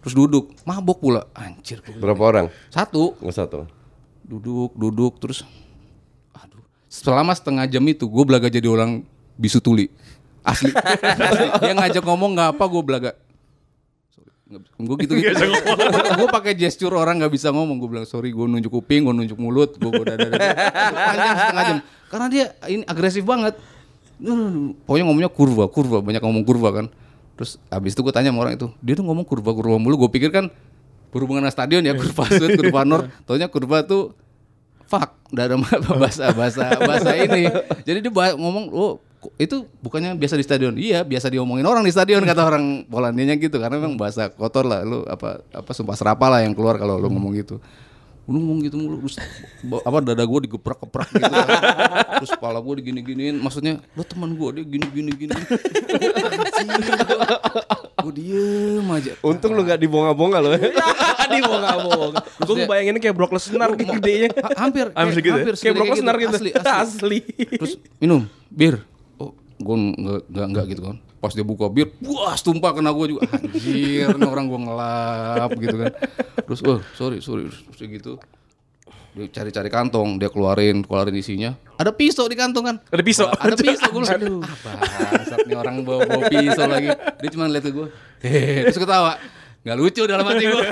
Terus duduk mabok pula. Anjir Berapa orang? satu. Nggak satu. duduk duduk terus selama setengah jam itu gue belaga jadi orang bisu tuli. Asli, Asli. dia ngajak ngomong nggak apa gue belaga. Gue gitu gitu gue pakai gesture orang nggak bisa ngomong. Gue bilang sorry gue nunjuk kuping gue nunjuk mulut gue gue dada panjang setengah jam. Karena dia ini agresif banget. Pokoknya ngomongnya kurva kurva. Banyak ngomong kurva kan. Terus abis itu gue tanya sama orang itu dia tuh ngomong kurva kurva mulu. Gue pikir kan berhubungan sama stadion ya kurva sud kurva nor taunya kurva tuh fuck ada bahasa bahasa bahasa ini. Jadi dia ngomong oh itu bukannya biasa di stadion? Iya biasa diomongin orang di stadion kata orang Polandianya gitu. Karena memang bahasa kotor lah lu apa apa sumpah serapa lah yang keluar kalau lu ngomong gitu. Lu ngomong gitu mulu terus apa dada gue digeprak-geprak gitu kan. terus kepala gue digini-giniin. Maksudnya lo teman gue dia gini-gini gini gue diem aja Untung lu nggak dibonga-bonga loh. Di bonga-bonga. Gue ngebayangin kayak Brock Lesnar Mau- gedenya. Ha- hampir Hampir segitu ya? hampir Kayak Brock Lesnar gitu. asli, asli. Terus minum bir oh gue nggak nggak gitu kan pas dia buka bir wah tumpah kena gue juga anjir ini orang gue ngelap gitu kan terus oh sorry sorry terus gitu dia cari-cari kantong dia keluarin keluarin isinya. Ada pisau di kantong kan? Ada pisau. ada pisau gue aduh. Bangsat nih orang bawa, bawa pisau lagi. Dia cuma lihat ke gue hehehe terus ketawa. Nggak lucu dalam hati gue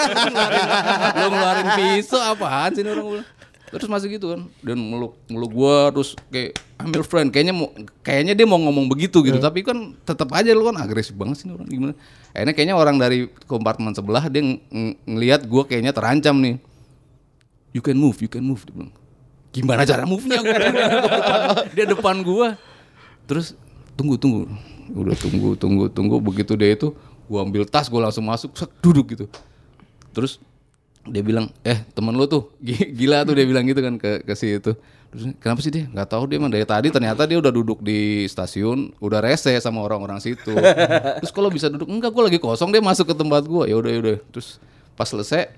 lo ngeluarin pisau apaan sih orang gue terus masih gitu kan? Dan meluk meluk gue terus kayak ambil friend kayaknya mau kayaknya dia mau ngomong begitu gitu. Tapi kan tetap aja lu kan agresif banget sih orang gimana? Akhirnya kayaknya orang dari kompartemen sebelah dia ng- ng- ngelihat gue kayaknya terancam nih you can move, you can move. Dia bilang, gimana cara move-nya? Gua bilang, dia depan, gua. Terus tunggu, tunggu. Udah tunggu, tunggu, tunggu. Begitu dia itu, gua ambil tas, gua langsung masuk, sek, duduk gitu. Terus dia bilang, eh temen lu tuh gi- gila tuh dia bilang gitu kan ke ke si itu. Terus kenapa sih dia? Nggak tahu dia emang dari tadi ternyata dia udah duduk di stasiun, udah rese sama orang-orang situ. Terus kalau bisa duduk enggak, gua lagi kosong dia masuk ke tempat gua. Ya udah, ya udah. Terus pas selesai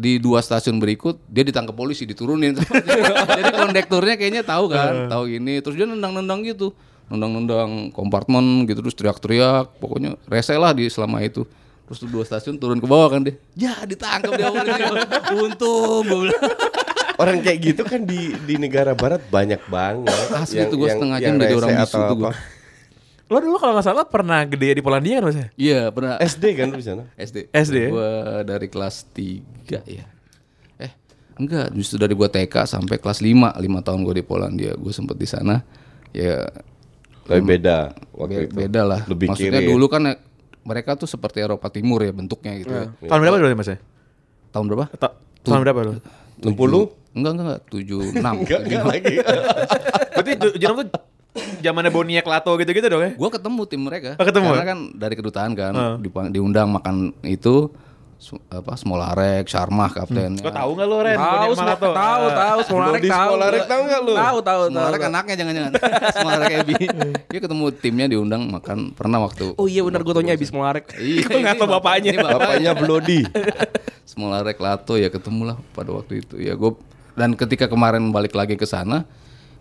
di dua stasiun berikut dia ditangkap polisi diturunin. Jadi kondekturnya kayaknya tahu kan tahu ini terus dia nendang-nendang gitu. Nendang-nendang kompartemen gitu terus teriak-teriak. Pokoknya rese lah di selama itu. Terus tuh dua stasiun turun ke bawah kan dia. Ya ditangkap dia untung gue bilang. Orang kayak gitu kan di di negara barat banyak banget. Asli tuh gua setengah jam jadi orang bisu tuh gua. Lo dulu kalau nggak salah pernah gede di Polandia kan mas? iya pernah SD kan lu di sana? SD. SD ya? Gua dari kelas 3 ya. Eh, enggak, justru dari gua TK sampai kelas 5, 5 tahun gua di Polandia. Gua sempet di sana. Ya Tapi beda waktu be- itu. beda lah. Lebih Maksudnya kiri. dulu kan eh, mereka tuh seperti Eropa Timur ya bentuknya gitu ya. Tahun berapa dulu mas ya? Tahun berapa? Ta- Tahun berapa lo? 60? Enggak, enggak, enggak. 76. Enggak, enggak lagi. Berarti Jenam tuh zamannya Boniek Lato gitu-gitu dong ya? Gua ketemu tim mereka. Oh, ketemu Karena ya? kan dari kedutaan kan dipang- diundang makan itu apa Smolarek, Sharmah kaptennya. Lo tahu nggak lo Ren? Tahu, Lato? tahu, tahu, Smolarek tahu. Smolarek tahu nggak lu? Tahu, tahu, tahu. Smolarek anaknya jangan-jangan. Smolarek Ebi. Dia ketemu timnya diundang makan pernah waktu. Oh iya benar gue taunya habis Smolarek. Iya, Gue nggak ini tahu bapak- bapaknya. Bapaknya Blodi. Smolarek Lato ya ketemu lah pada waktu itu. Ya gue dan ketika kemarin balik lagi ke sana,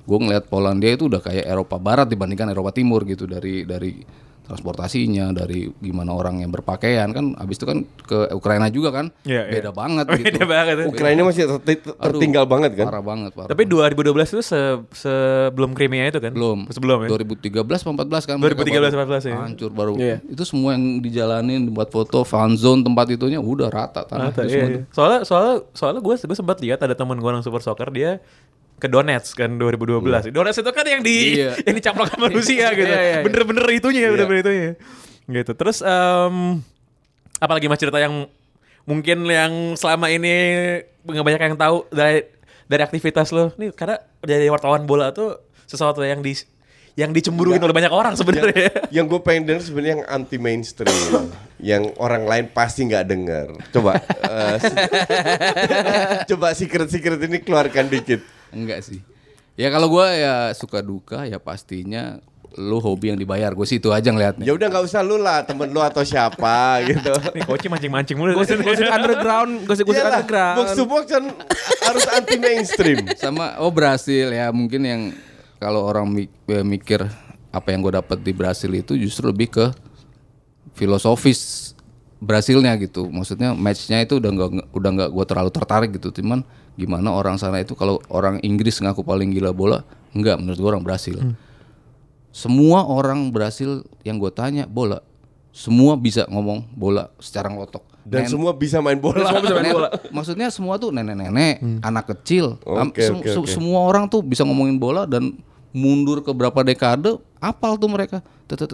gue ngeliat Polandia itu udah kayak Eropa Barat dibandingkan Eropa Timur gitu dari dari transportasinya, dari gimana orang yang berpakaian kan. Habis itu kan ke Ukraina juga kan, Iya, iya. beda banget Oh, gitu. beda banget ya. Ukraina masih ter- ter- tertinggal Aduh, banget kan? Parah banget, parah. Tapi 2012 itu se- sebelum Crimea itu kan? belum Sebelum ya? 2013 apa 14 kan 2013 mereka baru 14 ya. hancur baru Iya. itu semua yang dijalanin buat foto fan zone tempat itunya udah rata tanah Rata, itu iya, semua iya. Soalnya soalnya soalnya gue gue sempat lihat ada teman gue orang super soccer dia ke Donetsk kan 2012. Donetsk itu kan yang di Iya. yang dicaplok sama Rusia gitu. Iya, iya, iya. Bener-bener itunya ya, bener-bener itunya. Gitu. Terus em apalagi mas cerita yang mungkin yang selama ini nggak banyak yang tahu dari dari aktivitas lo. Nih karena dari wartawan bola tuh sesuatu yang di yang dicemburuin oleh banyak orang sebenarnya. Yang gue pengen denger sebenarnya yang anti mainstream, yang orang lain pasti nggak denger. Coba, eh, coba secret secret ini keluarkan dikit. Enggak sih ya kalau gua ya suka duka ya pastinya lu hobi yang dibayar gue sih itu aja ngeliatnya Ya udah nggak usah lu lah, temen lu atau siapa gitu. Nih koci mancing-mancing mulu. Gosip-gosip underground, gosip-gosip Iyalah, underground. box to box kan harus anti mainstream. sama oh Brasil ya mungkin yang kalau orang eh, mikir apa yang gue dapat di Brasil itu justru lebih ke filosofis Brasilnya gitu. Maksudnya matchnya itu udah nggak udah nggak gue terlalu tertarik gitu. Cuman gimana orang sana itu kalau orang Inggris ngaku paling gila bola, enggak menurut gue orang Brasil. Semua orang Brasil yang gue tanya bola, semua bisa ngomong bola secara ngelotok. Dan Nen- semua bisa main bola. Nen- Maksudnya semua tuh nenek-nenek, anak kecil, oke, se- oke. semua orang tuh bisa ngomongin bola dan mundur ke berapa dekade, apal tuh mereka.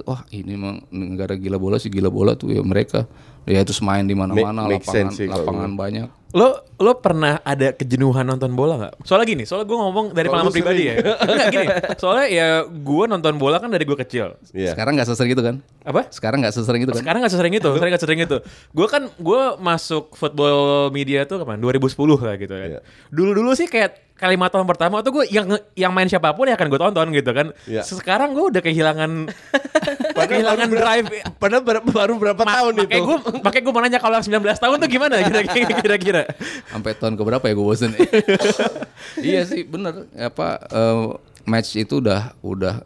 Wah ini emang negara gila bola sih gila bola tuh ya mereka. Ya itu main di mana-mana, lapangan, sense sih kalau lapangan banyak. Lo lo pernah ada kejenuhan nonton bola nggak? Soalnya gini, soalnya gue ngomong dari pengalaman pribadi ya. Enggak gini, soalnya ya gue nonton bola kan dari gue kecil. Iya. Sekarang nggak sesering itu kan? Apa? Sekarang nggak sesering itu kan? Sekarang gak sesering itu, sekarang gak sesering itu. Gue kan gue masuk football media tuh kapan? 2010 lah gitu kan. Iya. Dulu-dulu sih kayak kalimat tahun pertama tuh gue yang yang main siapa pun ya akan gue tonton gitu kan. Iya. Sekarang gue udah kehilangan kehilangan drive. Padahal ber- baru berapa tahun itu? Makanya gue makanya gue mau nanya kalau yang 19 tahun tuh gimana kira-kira kira-kira. Sampai tahun keberapa ya gue bosen. iya sih bener. Apa eh, match itu udah udah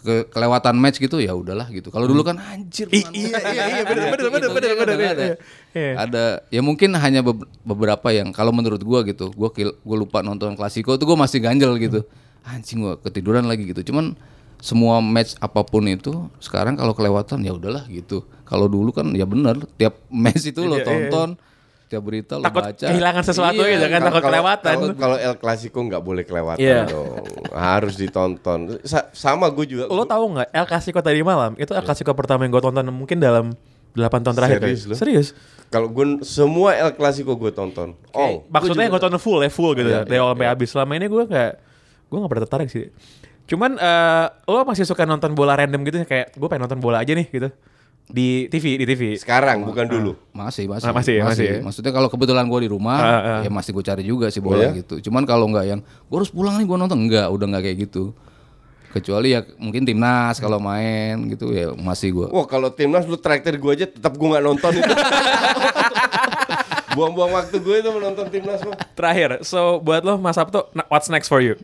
ke, kelewatan match gitu ya udahlah gitu. Kalau dulu kan anjir. I- iya, iya, iya, bener, Gitu, bener, bener, gitu, iya bener, ada. iya, iya. Ya mungkin hanya be- beberapa yang kalau menurut gua gitu, gua gua lupa nonton klasiko tuh gua masih ganjel gitu. Anjing gua ketiduran lagi gitu. Cuman semua match apa pun itu sekarang kalau kelewatan ya udahlah gitu. Kalau dulu kan ya bener tiap match itu lo Iya, iya. tonton, tiap berita lo Takut baca. kehilangan sesuatu Iya, gitu kan, takut Kalau- kelewatan. Kalau, kalau El Clasico nggak boleh kelewatan Iya. dong. Harus ditonton. Sa- sama gue juga. Lo tahu nggak El Clasico tadi malam itu El Clasico pertama yang gue tonton mungkin dalam 8 tahun terakhir. Serius lo? Serius. Kalau gue semua El Clasico gue tonton. Oh, Maksudnya gue tonton full ya full gitu Iya, dari iya, awal sampai habis. Selama ini gue nggak gue nggak pernah tertarik sih. Cuman eh, lo masih suka nonton bola random gitu kayak gue pengen nonton bola aja nih gitu di TV di TV. sekarang bukan dulu. Masih, masih, Ah, masih ya, masih ya. Maksudnya kalau kebetulan gue di rumah, Ah, ah. ya masih gue cari juga sih bola Oh, ya? gitu. Cuman kalau nggak yang gue harus pulang nih gue nonton, enggak, udah nggak kayak gitu. Kecuali ya mungkin timnas kalau main gitu ya masih gue. Wah kalau timnas lu traktir gue aja tetap gue nggak nonton itu. Buang-buang waktu gue itu menonton timnas mah. Terakhir, so buat lo Mas Sabto, what's next for you?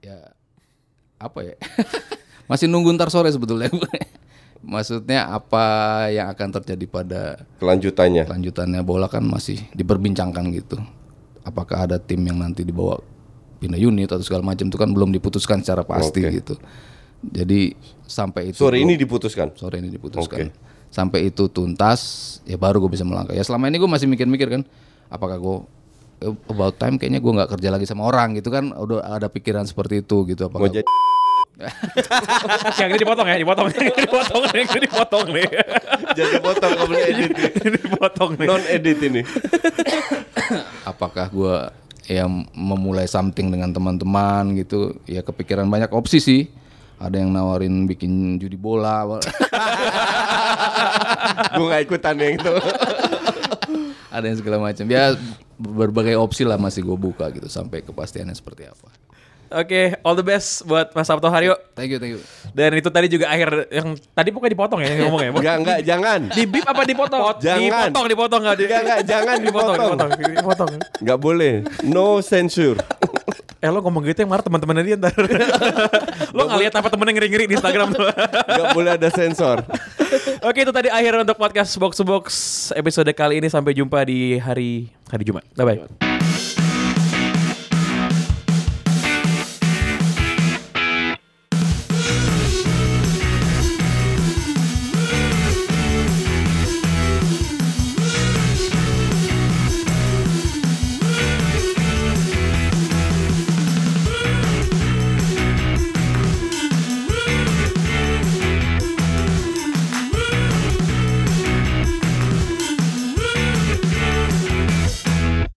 Ya apa ya? masih nunggu ntar sore sebetulnya. Maksudnya apa yang akan terjadi pada Kelanjutannya. lanjutannya bola kan masih diperbincangkan gitu. Apakah ada tim yang nanti dibawa pindah unit atau segala macam itu kan belum diputuskan secara pasti Oke. gitu. Jadi sampai itu Sore ini diputuskan. sore ini diputuskan. Oke. Sampai itu tuntas ya baru gue bisa melangkah. Ya selama ini gue masih mikir-mikir kan apakah gue eh, about time kayaknya gue nggak kerja lagi sama orang gitu kan udah ada pikiran seperti itu gitu apakah jadi yang ini dipotong ya, dipotong, yang ini dipotong, yang ini dipotong nih, jadi potong boleh edit. ini dipotong nih. Non edit ini. apakah gue ya memulai something dengan teman-teman gitu ya kepikiran banyak opsi sih. Ada yang nawarin bikin judi bola. Gue nggak ikutan yang itu. ada yang segala macam. Ya berbagai opsi lah masih gue buka gitu sampai kepastiannya seperti apa Oke, all the best buat Mas Sabto Haryo. thank you thank you Dan itu tadi juga akhir yang tadi pokoknya dipotong ya yang ngomong ya. Enggak enggak jangan. Di bip apa dipotong? Jangan. Dipotong, dipotong enggak di. Enggak, enggak, jangan dipotong, dipotong. dipotong, dipotong. Nggak boleh. No censure. Eh lo ngomong gitu yang marah teman-temannya dia ntar. lo nggak lihat apa temennya ngeri-ngeri di Instagram tuh. Nggak boleh ada sensor. Oke itu tadi akhir untuk podcast box to box episode kali ini sampai jumpa di hari hari Jumat. Bye bye.